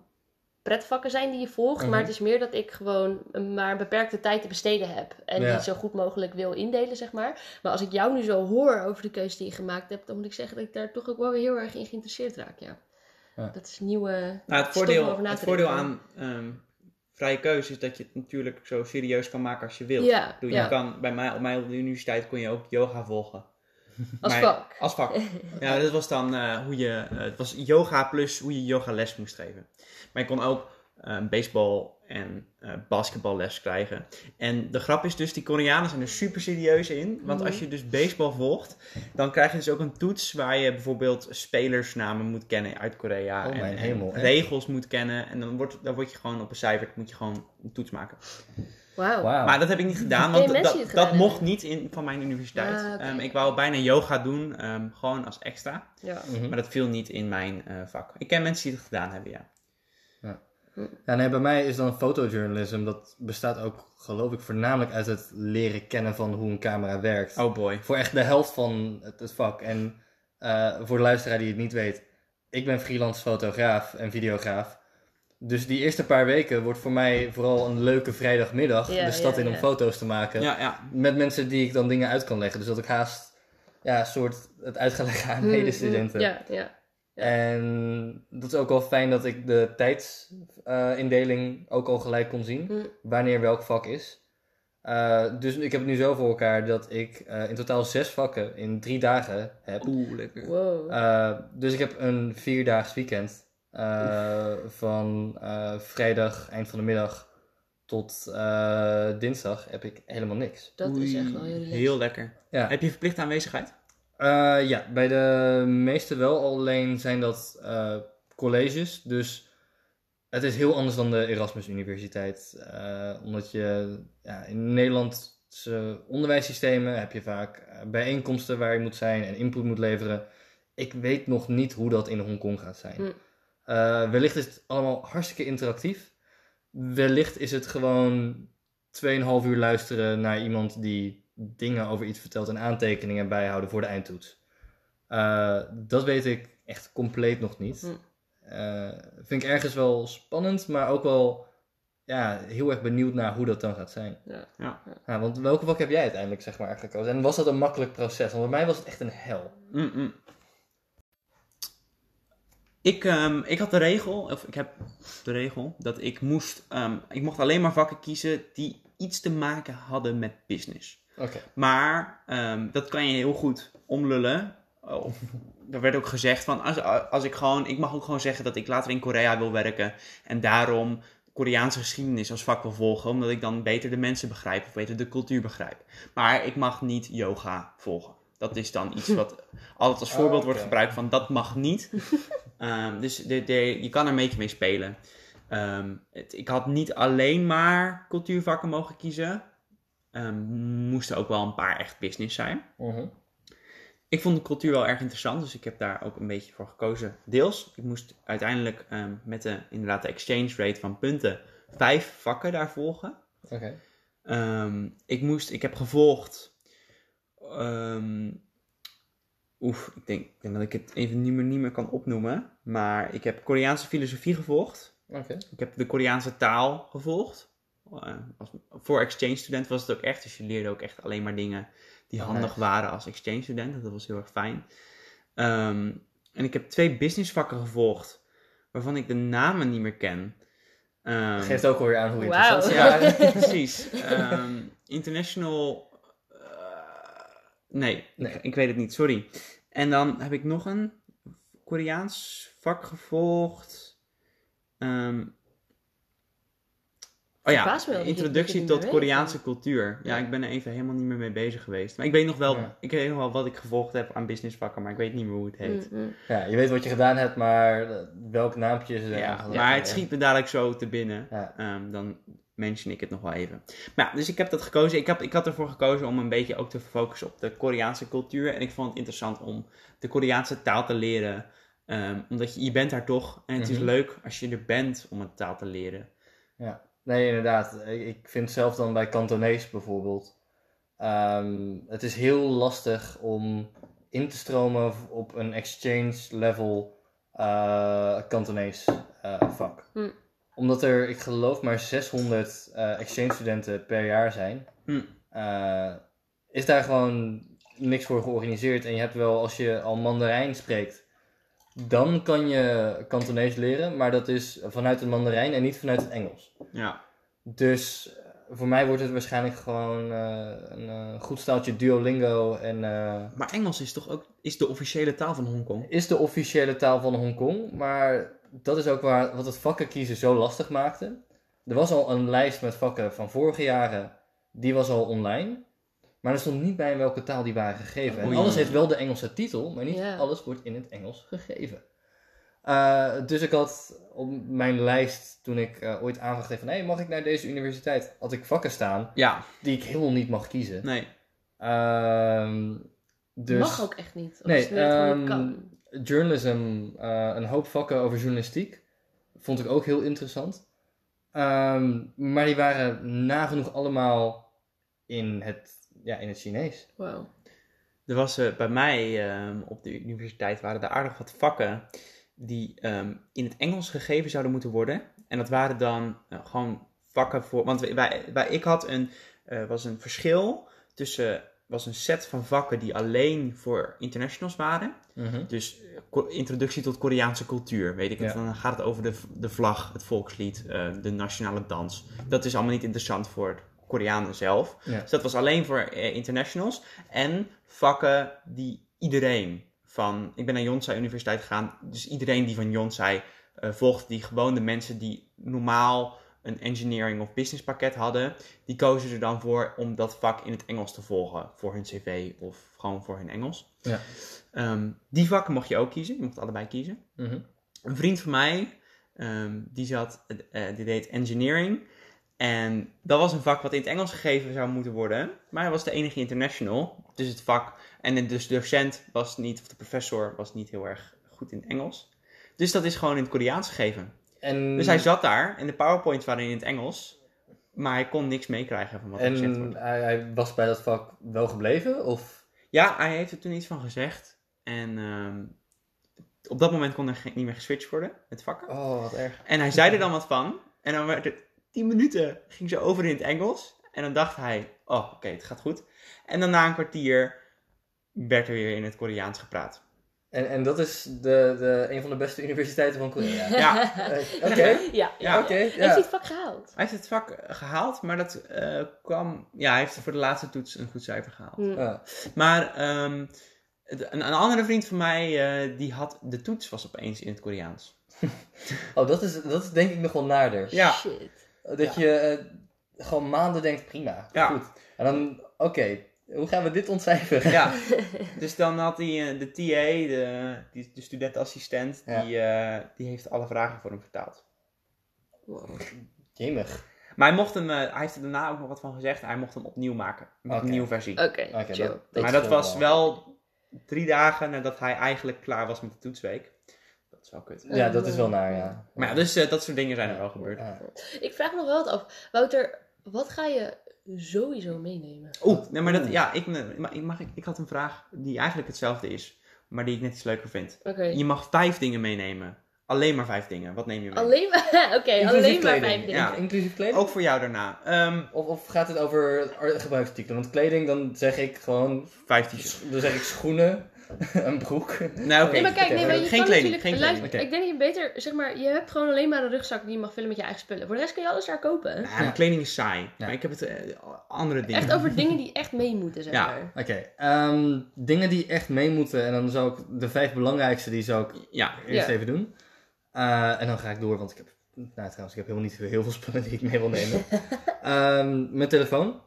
pretvakken zijn die je volgt. Mhm. Maar het is meer dat ik gewoon maar een beperkte tijd te besteden heb. En Ja. die zo goed mogelijk wil indelen, zeg maar. Maar als ik jou nu zo hoor over de keuze die je gemaakt hebt, dan moet ik zeggen dat ik daar toch ook wel weer heel erg in geïnteresseerd raak, ja. Ja. Dat is nieuwe... Nou, het voordeel, over na het voordeel aan ehm, vrije keuze is dat je het natuurlijk zo serieus kan maken als je wilt. Ja. Je kan, bij mij, op mij op de universiteit kon je ook yoga volgen. Als Maar- vak. Als vak. Ja, dat was dan eh, hoe je... eh, het was yoga plus hoe je yogales moest geven. Maar je kon ook eh, baseball en eh basketballes krijgen. En de grap is dus, die Koreanen zijn er super serieus in. Want Mhm. als je dus baseball volgt, dan krijg je dus ook een toets waar je bijvoorbeeld spelersnamen moet kennen uit Korea. Oh, en, hemel, regels moet kennen. En dan word, dan word je gewoon op een cijfer, moet je gewoon een toets maken. Wauw. Wauw. Maar dat heb ik niet gedaan, want dat, dat mocht niet in, van mijn universiteit. Ah. Ehm, ik wou bijna yoga doen, ehm, gewoon als extra. Ja. Mhm. Maar dat viel niet in mijn eh, vak. Ik ken mensen die het gedaan hebben, ja. Hm. Ja, nee, bij mij is dan fotojournalism, dat bestaat ook, geloof ik, voornamelijk uit het leren kennen van hoe een camera werkt. Oh boy. Voor echt de helft van het, het vak. En eh, voor de luisteraar die het niet weet, ik ben freelance fotograaf en videograaf. Dus die eerste paar weken wordt voor mij vooral een leuke vrijdagmiddag Ja, de stad ja, in om ja. foto's te maken. Ja, ja. Met mensen die ik dan dingen uit kan leggen. Dus dat ik haast ja, een soort het uit ga leggen aan Hm, medestudenten. hm, Ja, ja. Ja. En dat is ook wel fijn dat ik de tijdsindeling ook al gelijk kon zien. Hm. Wanneer welk vak is. Eh, dus ik heb het nu zo voor elkaar dat ik eh, in totaal zes vakken in drie dagen heb. Oeh, lekker. Wow. Eh, dus ik heb een vierdaags weekend. eh, van eh, vrijdag, eind van de middag, tot eh, dinsdag heb ik helemaal niks. dat is echt wel heel relaxed. Heel lekker. Ja. Heb je verplichte aanwezigheid? Eh, ja, bij de meeste wel. Alleen zijn dat eh, colleges. Dus het is heel anders dan de Erasmus Universiteit. Eh, omdat je ja, in Nederlandse onderwijssystemen heb je vaak bijeenkomsten waar je moet zijn en input moet leveren. Ik weet nog niet hoe dat in Hongkong gaat zijn. Hm. Wellicht is het allemaal hartstikke interactief. Wellicht is het gewoon 2,5 uur luisteren naar iemand die dingen over iets vertelt en aantekeningen bijhouden voor de eindtoets. Eh, dat weet ik echt compleet nog niet. Hm. Eh, vind ik ergens wel spannend, maar ook wel ja, heel erg benieuwd naar hoe dat dan gaat zijn. Ja. Ja. Ja, want welke vak heb jij uiteindelijk zeg maar, gekozen? En was dat een makkelijk proces? Want bij mij was het echt een hel. Mm-mm. Ik, ehm, ik had de regel, of ik heb de regel, dat ik moest, ehm, ik mocht alleen maar vakken kiezen die iets te maken hadden met business. Maar ehm, dat kan je heel goed omlullen. Of, er werd ook gezegd van, als, als ik gewoon, ik mag ook gewoon zeggen dat ik later in Korea wil werken. En daarom Koreaanse geschiedenis als vak wil volgen. Omdat ik dan beter de mensen begrijp of beter de cultuur begrijp. Maar ik mag niet yoga volgen. Dat is dan iets wat altijd als voorbeeld Oh, wordt oké. gebruikt van dat mag niet. Ehm, dus de, de, je kan er een beetje mee spelen. Ehm, het, ik had niet alleen maar cultuurvakken mogen kiezen. Ehm, moesten ook wel een paar echt business zijn. Mhm. Ik vond de cultuur wel erg interessant, dus ik heb daar ook een beetje voor gekozen. Deels, ik moest uiteindelijk ehm, met de, inderdaad de exchange rate van punten vijf vakken daar volgen. Oké. Ehm, ik moest, ik heb gevolgd. ehm, oef, ik denk, ik denk dat ik het even niet meer, niet meer kan opnoemen. Maar ik heb Koreaanse filosofie gevolgd. Oké. Ik heb de Koreaanse taal gevolgd. Eh, als, voor exchange student was het ook echt. Dus je leerde ook echt alleen maar dingen die Oh, handig waren als exchange student. Dat was heel erg fijn. Ehm, en ik heb twee businessvakken gevolgd. Waarvan ik de namen niet meer ken. Ehm, Geeft ook alweer aan hoe interessant ja, precies. Ehm, international. eh, nee, Nee. Ik, ik weet het niet, sorry. En dan heb ik nog een Koreaans vak gevolgd. Ehm, oh ja, introductie tot Koreaanse cultuur. Ja, Ja. ik ben er even helemaal niet meer mee bezig geweest. Maar ik weet nog wel, Ja. ik weet nog wel wat ik gevolgd heb aan businessvakken, maar ik weet niet meer hoe het heet. Mm, mm. Ja, je weet wat je gedaan hebt, maar eh, welk naampje is er Ja, aangelegd? maar het schiet me dadelijk zo te binnen. Ja. Ehm, dan mention ik het nog wel even. Maar ja, dus ik heb dat gekozen. Ik, heb, ik had ervoor gekozen om een beetje ook te focussen op de Koreaanse cultuur. En ik vond het interessant om de Koreaanse taal te leren. Ehm, omdat je, je bent daar toch. En het is Mhm. leuk als je er bent om een taal te leren. Nee, inderdaad. Ik vind zelf dan bij Kantonees bijvoorbeeld. ehm, het is heel lastig om in te stromen op een exchange level eh Kantonees eh, vak. Hm. Omdat er, ik geloof, maar 600 eh, exchange studenten per jaar zijn. Hm. eh, is daar gewoon niks voor georganiseerd. En je hebt wel, als je al Mandarijn spreekt, dan kan je Kantonees leren. Maar dat is vanuit het Mandarijn en niet vanuit het Engels. Ja, Dus eh, voor mij wordt het waarschijnlijk gewoon eh, een eh, goed staaltje Duolingo. En maar Engels is toch ook is de officiële taal van Hongkong? is de officiële taal van Hongkong. Maar dat is ook waar, wat het vakken kiezen zo lastig maakte. Er was al een lijst met vakken van vorige jaren. Die was al online. Maar er stond niet bij in welke taal die waren gegeven. En alles heeft wel de Engelse titel, maar niet alles wordt in het Engels gegeven. Eh, dus ik had op mijn lijst, toen ik eh, ooit aangaf van... Hé, mag ik naar deze universiteit? Had ik vakken staan Ja, die ik helemaal niet mag kiezen. nee. Ehm, dus Mag ook echt niet. Nee, ehm, kan. journalism, eh, een hoop vakken over journalistiek. vond ik ook heel interessant. Ehm, maar die waren nagenoeg allemaal in het, ja, in het Chinees. Wauw. Er was eh, bij mij ehm, op de universiteit waren er aardig wat vakken die ehm, in het Engels gegeven zouden moeten worden. En dat waren dan eh, gewoon vakken voor. Want wij, wij, ik had een, eh, was een verschil tussen. was een set van vakken die alleen voor internationals waren. Mhm. Dus introductie tot Koreaanse cultuur, weet ik het. Ja. Dan gaat het over de, de vlag, het volkslied, eh, de nationale dans. Dat is allemaal niet interessant voor Koreanen zelf. Ja. Dus dat was alleen voor eh, internationals. En vakken die iedereen van... Ik ben naar Yonsei Universiteit gegaan. Dus iedereen die van Yonsei eh volgt, die gewoon de mensen die normaal een engineering of business pakket hadden, die kozen er dan voor om dat vak in het Engels te volgen voor hun cv of gewoon voor hun Engels. Ja. Ehm, die vakken mocht je ook kiezen, je mocht allebei kiezen. Mhm. Een vriend van mij, ehm, die, zat, eh, die deed engineering. En dat was een vak wat in het Engels gegeven zou moeten worden. Maar hij was de enige international. Dus het vak, en de dus de docent was niet, of de professor was niet heel erg goed in het Engels. Dus dat is gewoon in het Koreaans gegeven. En, Dus hij zat daar en de powerpoints waren in het Engels. Maar hij kon niks meekrijgen van wat er gezegd en wordt. hij, hij was bij dat vak wel gebleven? Of? Ja, hij heeft er toen iets van gezegd. En ehm, op dat moment kon er niet meer geswitcht worden met vakken. Oh, wat erg. En hij zei er dan wat van. En dan werd het 10 minuten ging ze over in het Engels. En dan dacht hij, oh oké, het gaat goed. En dan na een kwartier werd er weer in het Koreaans gepraat. En, en dat is de, de, een van de beste universiteiten van Korea. Ja, Eh, Oké. Ja, Ja, Oké, Heeft ja. hij het vak gehaald? hij heeft het vak gehaald, maar dat eh, kwam... Ja, hij heeft voor de laatste toets een goed cijfer gehaald. Ah, Maar ehm, een, een andere vriend van mij, eh, die had de toets was opeens in het Koreaans. Oh, dat is, dat is denk ik nog wel naarder. Ja. Shit. Dat je eh, gewoon maanden denkt, prima, Ja. goed. En dan, oké, hoe gaan we dit ontcijferen? Ja, dus dan had hij eh, de TA, de, die, de studentenassistent, Ja. die, eh, die heeft alle vragen voor hem vertaald. Wow. Jemig. Maar hij, mocht hem, eh, hij heeft er daarna ook nog wat van gezegd. Hij mocht hem opnieuw maken. Met een nieuwe versie. Oké, Oké, chill. dat- maar dat was wel- wel drie dagen nadat hij eigenlijk klaar was met de toetsweek. Dat is wel kut. Ja, dat is wel naar, ja. Maar ja, dus eh, dat soort dingen zijn er wel gebeurd. Ja. Ik vraag me nog wel wat af. Wouter, wat ga je sowieso meenemen? Oeh, nee, maar dat, ja, ik, eh, mag, ik, mag, ik, ik had een vraag die eigenlijk hetzelfde is. Maar die ik net iets leuker vind. Oké. Je mag vijf dingen meenemen. Alleen maar vijf dingen. Wat neem je mee? Alleen maar, oké, alleen maar kleding. vijf dingen. Ja. Inclusief kleding? Ook voor jou daarna. Ehm, Of, of gaat het over ar- gebruiksartikelen? Want kleding, dan zeg ik gewoon, vijf t-shirts. dan zeg ik schoenen, een broek. Nou, oké. Nee, maar kijk, nee, maar je geen kan kleding. Geen luister, kleding. Oké. Ik denk dat je beter, zeg maar, je hebt gewoon alleen maar een rugzak die je mag vullen met je eigen spullen. Voor de rest kun je alles daar kopen. Ja, maar kleding is saai. Ja. Maar ik heb het eh, andere dingen. Echt over dingen die echt mee moeten, zeg Ja. maar. Oké, ehm, dingen die echt mee moeten. En dan zou ik de vijf belangrijkste, die zou ik Ja. eerst Ja. even doen. Eh, en dan ga ik door, want ik heb, nou trouwens, ik heb helemaal niet heel veel spullen die ik mee wil nemen. Ehm, mijn telefoon.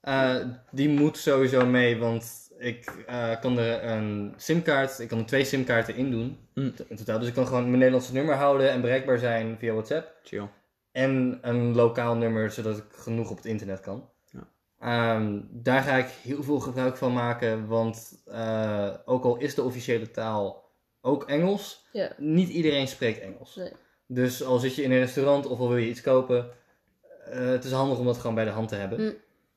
Eh, die moet sowieso mee, want ik eh, kan er een simkaart, ik kan er twee simkaarten in doen. Mm. In totaal. Dus ik kan gewoon mijn Nederlandse nummer houden en bereikbaar zijn via WhatsApp. Chill. En een lokaal nummer, zodat ik genoeg op het internet kan. Ja. Ehm, daar ga ik heel veel gebruik van maken, want eh, ook al is de officiële taal ook Engels, Ja. niet iedereen spreekt Engels. Nee. Dus al zit je in een restaurant of al wil je iets kopen, eh, het is handig om dat gewoon bij de hand te hebben. Mm.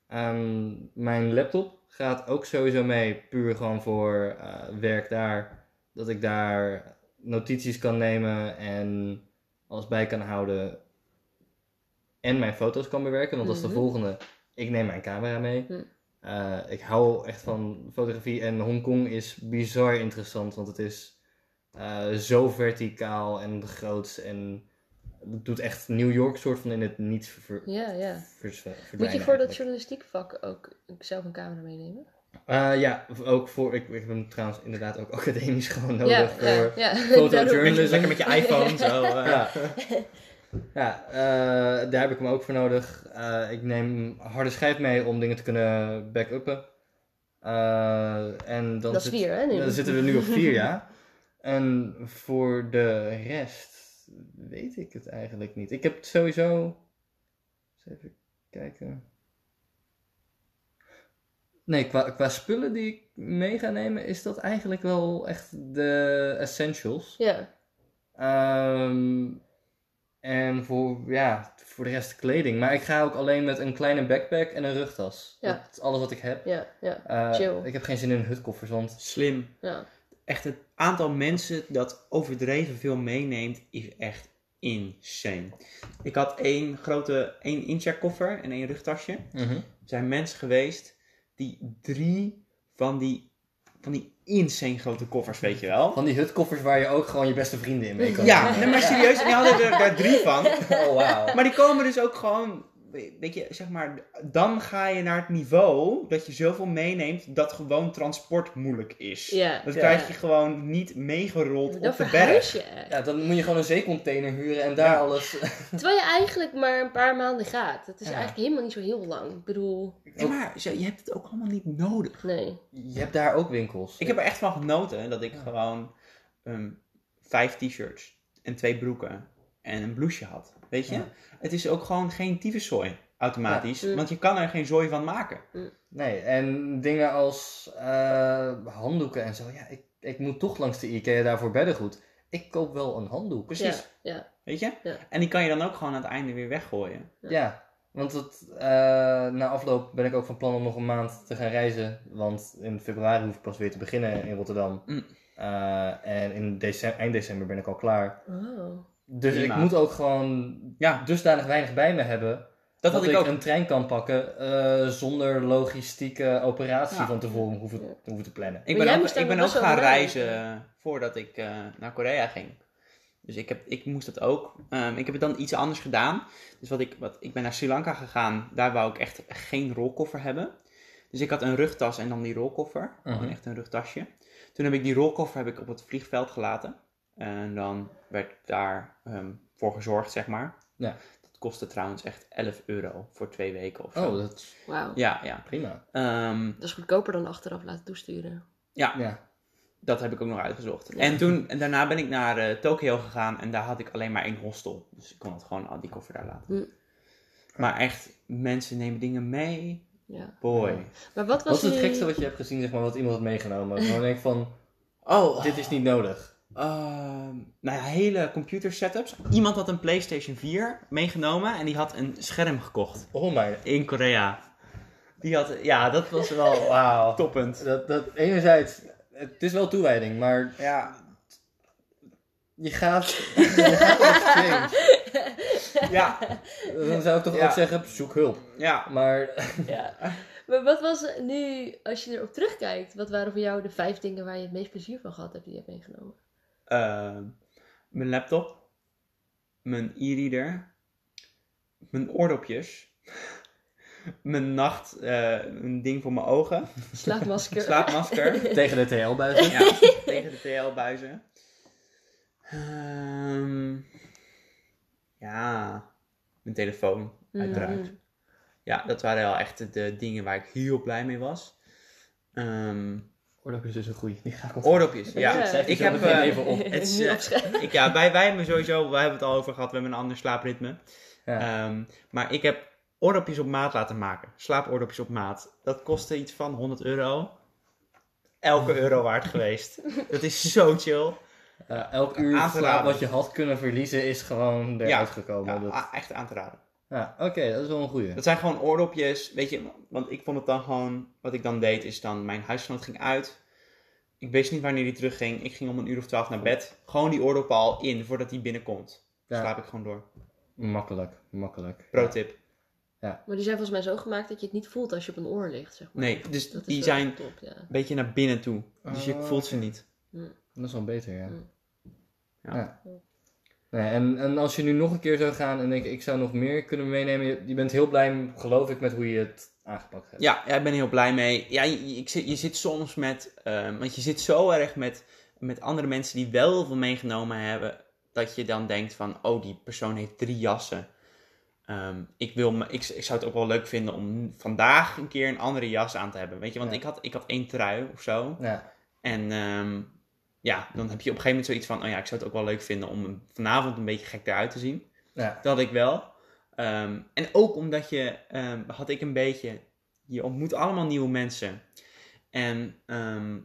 Ehm, mijn laptop gaat ook sowieso mee, puur gewoon voor eh, werk daar. Dat ik daar notities kan nemen en alles bij kan houden. En mijn foto's kan bewerken, want dat is de Mhm. volgende. Ik neem mijn camera mee. Hm. Eh, ik hou echt van fotografie en Hongkong is bizar interessant, want het is eh, zo verticaal en groots en het doet echt New York soort van in het niets ver, Ja, ja. Moet je voor dat journalistiek vak ook zelf een camera meenemen? Eh, ja, ook voor, ik, ik heb hem trouwens inderdaad ook academisch gewoon nodig ja, voor... ja, ja. fotojournalism. Lekker met je iPhone zo. eh. Ja, ja eh, daar heb ik hem ook voor nodig. Eh, ik neem harde schijf mee om dingen te kunnen backuppen. Eh, en dan Dat is zit- vier, hè? nu? Dan zitten we nu op vier, ja. En voor de rest weet ik het eigenlijk niet. Ik heb het sowieso. Eens even kijken. Nee, qua, qua spullen die ik mee ga nemen, is dat eigenlijk wel echt de essentials. Ja. Ehm, En voor, ja, voor de rest kleding. Maar ik ga ook alleen met een kleine backpack en een rugtas. Ja. Dat is alles wat ik heb. Ja, ja, Eh, Chill. Ik heb geen zin in hutkoffers, want Slim. ja. Echt het aantal mensen dat overdreven veel meeneemt is echt insane. Ik had één grote, één incheckkoffer en één rugtasje. Mhm. Er zijn mensen geweest die drie van die, van die insane grote koffers, weet je wel. van die hutkoffers waar je ook gewoon je beste vrienden in mee kan Ja, nee, maar serieus, die hadden er daar drie van. Oh, wauw. Maar die komen dus ook gewoon, weet je, zeg maar, dan ga je naar het niveau dat je zoveel meeneemt dat gewoon transport moeilijk is. Ja, Dat ja. krijg je gewoon niet meegerold Dan op de berg. je echt. Ja, dan moet je gewoon een zeecontainer huren en daar Ja. alles... Terwijl je eigenlijk maar een paar maanden gaat. Het is Ja. eigenlijk helemaal niet zo heel lang. Ik bedoel, Ja, maar je hebt het ook allemaal niet nodig. nee. Je hebt daar ook winkels. Ik heb er echt van genoten dat ik gewoon ehm, vijf t-shirts en twee broeken en een blouseje had. Weet je? Ja. Het is ook gewoon geen tyfuszooi automatisch, Ja. want je kan er geen zooi van maken. Nee, en dingen als eh, handdoeken en zo. Ja, ik, ik moet toch langs de Ikea daarvoor beddengoed. Ik koop wel een handdoek. Precies. Ja, ja. Weet je? Ja. En die kan je dan ook gewoon aan het einde weer weggooien. Ja. Ja, want het, eh, na afloop ben ik ook van plan om nog een maand te gaan reizen. Want in februari hoef ik pas weer te beginnen in Rotterdam. Mm. Eh, en in december, eind december ben ik al klaar. Oh. Dus Prima. ik moet ook gewoon Ja, dusdanig weinig bij me hebben. dat had ik ook. een trein kan pakken eh, zonder logistieke operatie Ja. van tevoren hoeven, Ja. hoeven te plannen. Ik Maar ben ook, ik ben ook gaan reizen voordat ik eh, naar Korea ging. Dus ik, heb, ik moest dat ook. Ehm, ik heb het dan iets anders gedaan. Dus wat ik, wat, ik ben naar Sri Lanka gegaan. Daar wou ik echt geen rolkoffer hebben. Dus ik had een rugtas en dan die rolkoffer. Gewoon Mhm. echt een rugtasje. Toen heb ik die rolkoffer heb ik op het vliegveld gelaten. En dan werd daar ehm, voor gezorgd, zeg maar. Ja. Dat kostte trouwens echt 11 euro voor twee weken of zo. Oh, dat is Wauw. Ja, ja. prima. Ehm, Dat is goedkoper dan achteraf laten toesturen. ja, Ja. Dat heb ik ook nog uitgezocht. Ja. En toen, en daarna ben ik naar eh, Tokio gegaan en daar had ik alleen maar één hostel. Dus ik kon het gewoon al die koffer daar laten. Hm. Maar echt, mensen nemen dingen mee. Ja. Boy. Ja. Maar wat was Wat is het gekste wat je hebt gezien, zeg maar, wat iemand had meegenomen? Dan denk ik van, Oh, dit is niet nodig. Ehm, nou ja, hele computer setups. Iemand had een PlayStation 4 meegenomen en die had een scherm gekocht Oh mijn, in Korea. Die had, ja, dat was wel wauw. toppend. Dat, dat, enerzijds, het is wel toewijding, maar Ja, je gaat, je gaat op exchange. ja, Dan zou ik toch Ja. ook zeggen, zoek hulp. ja. Maar Ja. Maar wat was nu, als je erop terugkijkt, wat waren voor jou de vijf dingen waar je het meest plezier van gehad hebt die je hebt meegenomen? Ehm, mijn laptop, mijn e-reader, mijn oordopjes, mijn nacht, eh, een ding voor mijn ogen, Slaapmasker. slaapmasker, tegen de TL-buizen. ja, tegen de TL-buizen. Ehm, ja, mijn telefoon, uiteraard. Mhm. Ja, dat waren wel echt de dingen waar ik heel blij mee was. Ehm, Oordopjes is een goeie. Die ga ik oordopjes, ja. Ik heb, eh, even op. Het is, eh, ik, ja, wij, wij hebben sowieso, wij hebben het al over gehad, we hebben een ander slaapritme. Ja. Ehm, maar ik heb oordopjes op maat laten maken. Slaapoordopjes op maat. Dat kostte iets van 100 euro. Elke euro waard geweest. Dat is zo chill. Eh, elk uur Aan te slaap raden. wat je had kunnen verliezen is gewoon eruit Ja. gekomen. Ja, dat... echt aan te raden. Ja, Oké, dat is wel een goeie. Dat zijn gewoon oordopjes, weet je, want ik vond het dan gewoon, wat ik dan deed is dan, mijn huisgenoot ging uit. Ik wist niet wanneer hij terugging. Ik ging om een uur of twaalf naar bed. Gewoon die oordoppen al in voordat hij binnenkomt. Ja. Slaap ik gewoon door. Makkelijk, makkelijk. Pro tip. Maar die zijn volgens mij zo gemaakt dat je het niet voelt als je op een oor ligt, zeg maar. Nee, dus Dat die zijn top, ja. een beetje naar binnen toe. Dus je Oh, voelt ze niet. Dat is wel beter, ja. Mm. Ja. Ja. Nee, en, en als je nu nog een keer zou gaan en denk ik, ik zou nog meer kunnen meenemen. Je, je bent heel blij, geloof ik, met hoe je het aangepakt hebt. Ja, ja, ik ben heel blij mee. Ja, je, je- ik zit, je zit soms met, eh, want je zit zo erg met, met andere mensen die wel heel veel meegenomen hebben, dat je dan denkt van, oh, die persoon heeft drie jassen. Ehm, ik, wil me, ik, ik zou het ook wel leuk vinden om vandaag een keer een andere jas aan te hebben. Weet je, want Ja. ik, had, ik had één trui of zo. Ja. En ehm, ja, dan heb je op een gegeven moment zoiets van, oh ja, ik zou het ook wel leuk vinden om vanavond een beetje gek eruit te zien. Ja. Dat had ik wel. Ehm, en ook omdat je, ehm, had ik een beetje, je ontmoet allemaal nieuwe mensen. En ehm,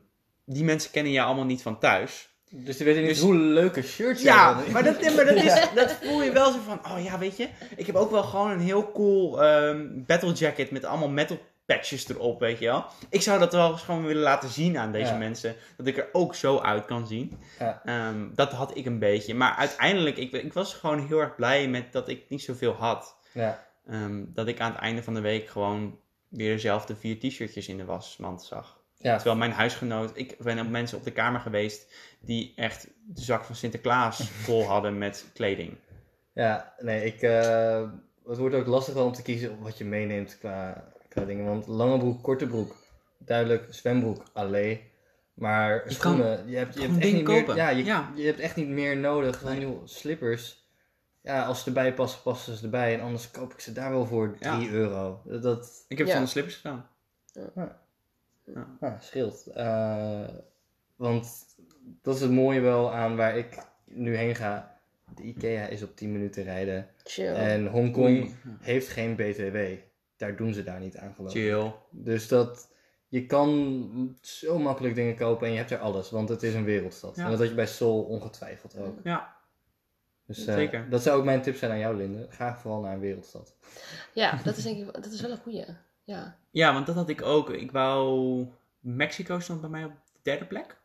die mensen kennen je allemaal niet van thuis. Dus die weten niet Dus- hoe leuke shirts Ja, zijn. maar dat, maar dat, is, dat voel je wel zo van, oh ja, weet je, ik heb ook wel gewoon een heel cool battle jacket met allemaal metal patches erop, weet je wel. Ik zou dat wel eens gewoon willen laten zien aan deze Ja. mensen, dat ik er ook zo uit kan zien. Ja. Ehm, dat had ik een beetje, maar uiteindelijk, ik, ik was gewoon heel erg blij met dat ik niet zoveel had. Ja. Ehm, dat ik aan het einde van de week gewoon weer dezelfde vier t-shirtjes in de wasmand zag. Ja. Terwijl mijn huisgenoot, ik ben op mensen op de kamer geweest die echt de zak van Sinterklaas vol hadden met kleding. Ja, nee, ik, eh, het wordt ook lastig om te kiezen wat je meeneemt qua, qua dingen. Want lange broek, korte broek, duidelijk, zwembroek, allee. Maar Je schoenen, je hebt, je hebt echt niet meer, ja, je, Ja. je hebt echt niet meer nodig. Van Nee. nieuwe slippers. Ja, als ze erbij passen, passen ze erbij. En anders koop ik ze daar wel voor 3 Ja. euro. Dat, dat Ik heb Ja. zonder slippers gedaan. ja, scheelt. Eh, want dat is het mooie wel aan waar ik nu heen ga. De IKEA is op 10 minuten rijden. Chill. En Hongkong Oei. heeft geen BTW. Daar doen ze daar niet aan geloof ik. Chill. Dus dat, je kan zo makkelijk dingen kopen en je hebt er alles, want het is een wereldstad. Ja. En dat had je bij Seoul ongetwijfeld ook. Ja, Dus eh, Zeker. dat zou ook mijn tip zijn aan jou, Linde. Ga vooral naar een wereldstad. Ja, dat is denk ik dat is wel een goeie. Ja. ja, want dat had ik ook. Ik wou... Mexico stond bij mij op de derde plek.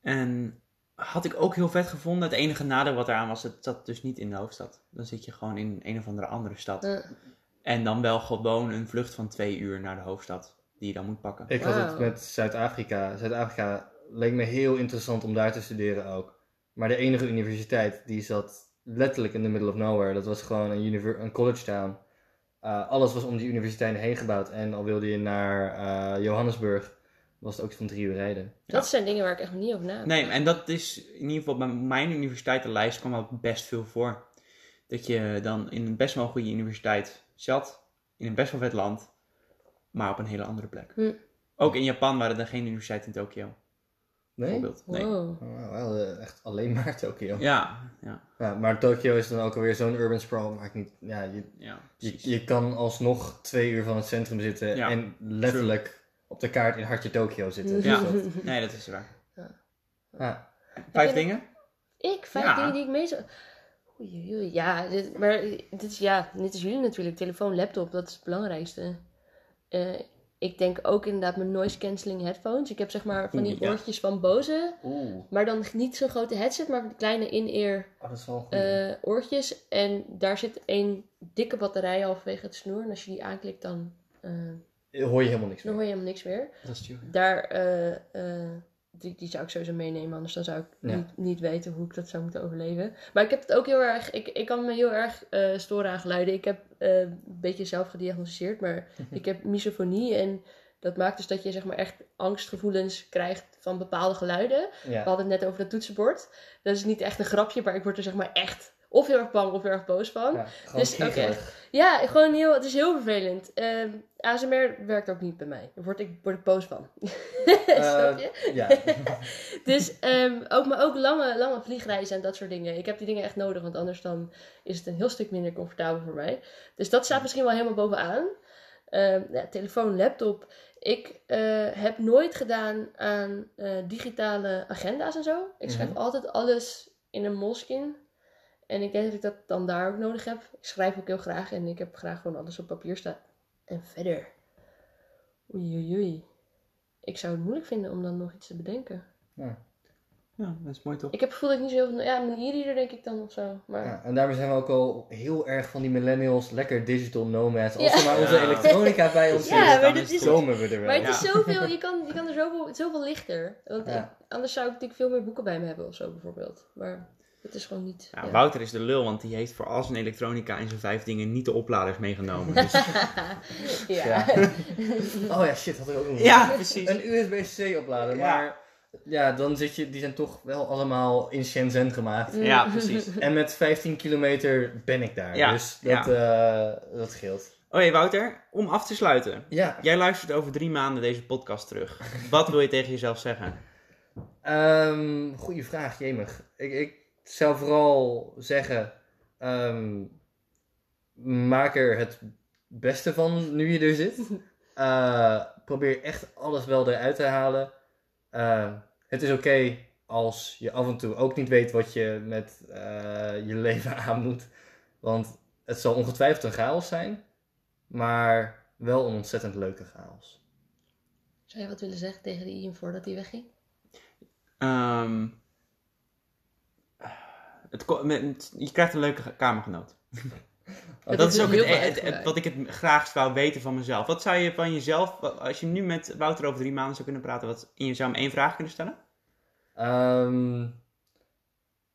En had ik ook heel vet gevonden. Het enige nadeel wat eraan was, het zat dus niet in de hoofdstad. Dan zit je gewoon in een of andere andere stad. En dan wel gewoon een vlucht van twee uur naar de hoofdstad. Die je dan moet pakken. Ik had het met Zuid-Afrika. Zuid-Afrika leek me heel interessant om daar te studeren ook. Maar de enige universiteit die zat letterlijk in the middle of nowhere. Dat was gewoon een, univer- een college town. Uh, alles was om die universiteit heen gebouwd. En al wilde je naar uh, Johannesburg, was het ook van drie uur rijden. Dat zijn dingen waar ik echt niet over na Nee, en dat is in ieder geval bij mijn universiteitenlijst kwam dat best veel voor. Dat je dan in een best wel goede universiteit zat, in een best wel vet land, maar op een hele andere plek. Hm. Ook in Japan waren er geen universiteit in Tokio, Nee? bijvoorbeeld. Nee. Wow. Oh, wel eh, echt alleen maar Tokio. Ja, ja, Ja, maar Tokio is dan ook alweer zo'n urban sprawl waar ik niet... Ja, je, ja, je, je kan alsnog twee uur van het centrum zitten Ja, en letterlijk op de kaart in hartje Tokio zitten. Ja. Dus dat- Nee, dat is waar. ja. Vijf dingen? Ik, vijf Ja. dingen die ik mee zou... Oei, oei, ja, dit, maar dit is, ja, dit is jullie natuurlijk. Telefoon, laptop, dat is het belangrijkste. Eh, ik denk ook inderdaad mijn noise cancelling headphones. Ik heb zeg maar van die ja. oortjes van Bose. Oeh, Maar dan niet zo'n grote headset, maar kleine in-ear oh, een eh, oortjes. En daar zit één dikke batterij halverwege het snoer. En als je die aanklikt, dan, eh, hoor je helemaal niks dan meer. hoor je helemaal niks meer. Dat is. Daar, die, die zou ik sowieso meenemen, anders dan zou ik Ja. niet, niet weten hoe ik dat zou moeten overleven. Maar ik heb het ook heel erg, ik, ik kan me heel erg eh storen aan geluiden. Ik heb eh, een beetje zelf gediagnosticeerd, maar ik heb misofonie en dat maakt dus dat je zeg maar echt angstgevoelens krijgt van bepaalde geluiden. We hadden het net over dat toetsenbord. Dat is niet echt een grapje, maar ik word er zeg maar echt of heel erg bang of heel erg boos van. Ja, Dus, kriegelig. Ja, gewoon heel, het is heel vervelend. Ehm, ASMR werkt ook niet bij mij. Daar word ik, word ik boos van. Snap je? Eh, ja. Dus ehm, ook, maar ook lange, lange vliegreizen en dat soort dingen. Ik heb die dingen echt nodig, want anders dan is het een heel stuk minder comfortabel voor mij. Dus dat staat misschien wel helemaal bovenaan. Ehm, ja, telefoon, laptop. Ik eh, heb nooit gedaan aan eh, digitale agenda's en zo. Ik schrijf Mhm. altijd alles in een Moleskine. En ik denk dat ik dat dan daar ook nodig heb. Ik schrijf ook heel graag en ik heb graag gewoon alles op papier staan. En verder. Oei, oei, oei. Ik zou het moeilijk vinden om dan nog iets te bedenken. Ja. Ja, dat is mooi toch? Ik heb het gevoel dat ik niet zo heel veel... Ja, mijn e-reader denk ik dan of zo. Maar Ja, en daarmee zijn we ook al heel erg van die millennials, lekker digital nomads. Als Ja. er maar onze Ja. elektronica bij ons Ja, maar dan dat is- komen we er wel. Maar het is zoveel, je kan, je kan er zoveel, zoveel lichter. Want Ja. ik- anders zou ik natuurlijk veel meer boeken bij me hebben of zo bijvoorbeeld. Maar het is gewoon niet. Ja, ja. Wouter is de lul, want die heeft voor al zijn elektronica en zijn vijf dingen niet de opladers meegenomen. Dus... ja. Ja. Oh ja, shit, had ik ook nog. ja, precies. Een USB-C oplader, Ja. maar ja, dan zit je, die zijn toch wel allemaal in Shenzhen gemaakt. Ja, precies. En met 15 kilometer ben ik daar, Ja, dus dat, eh, dat scheelt. Oké, Wouter, om af te sluiten. Ja, Jij luistert over drie maanden deze podcast terug. Wat wil je tegen jezelf zeggen? Ehm goeie vraag, jemig. Ik, ik zou vooral zeggen, ehm, maak er het beste van nu je er zit. Eh, probeer echt alles wel eruit te halen. Eh, het is oké als je af en toe ook niet weet wat je met eh, je leven aan moet. Want het zal ongetwijfeld een chaos zijn, maar wel een ontzettend leuke chaos. Zou je wat willen zeggen tegen die Ian voordat hij wegging? Ehm, het, met- je krijgt een leuke kamergenoot. Dat dat is is ook heel het, veel het- het- uitgebreid. wat ik het graag zou weten van mezelf. Wat zou je van jezelf, als je nu met Wouter over drie maanden zou kunnen praten, wat, en je zou hem één vraag kunnen stellen? Ehm,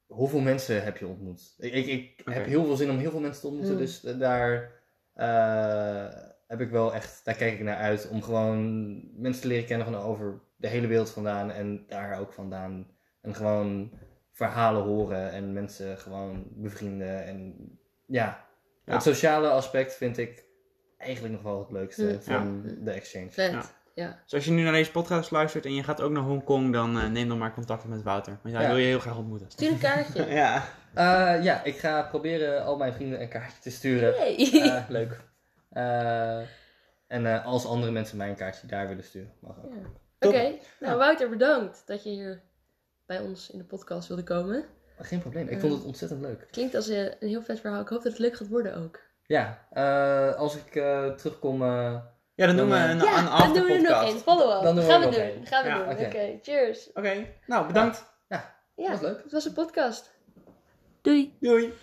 hoeveel mensen heb je ontmoet? Ik, ik, heb heel veel zin om heel veel mensen te ontmoeten, Hmm. dus daar eh, heb ik wel echt, daar kijk ik naar uit om gewoon mensen te leren kennen van over de hele wereld vandaan en daar ook vandaan. En gewoon verhalen horen en mensen gewoon bevrienden. En ja, Ja. het sociale aspect vind ik eigenlijk nog wel het leukste van de exchange. Vet. Ja. Ja. Dus als je nu naar deze podcast luistert en je gaat ook naar Hongkong, dan eh, neem dan maar contact op met Wouter. Want hij Ja. wil je heel graag ontmoeten. Stuur een kaartje. Ja. Eh, ja, ik ga proberen al mijn vrienden een kaartje te sturen. Hey. Eh, leuk. Eh, en eh, als andere mensen mij een kaartje daar willen sturen, mag ook. Ja. Oké, nou Wouter, bedankt dat je hier bij ons in de podcast wilde komen. Geen probleem, ik Eh. vond het ontzettend leuk. Klinkt als eh, een heel vet verhaal. Ik hoop dat het leuk gaat worden ook. Ja, eh, als ik eh, terugkom. eh, Ja, dan doen we eh, een, ja, een dan doen we er nog afterpodcast. één. Follow-up. Dan doen we gaan we doen. Gaan we Ja, doen. Oké, cheers. Oké, nou bedankt. Ja, was leuk. het was een podcast. Doei. doei.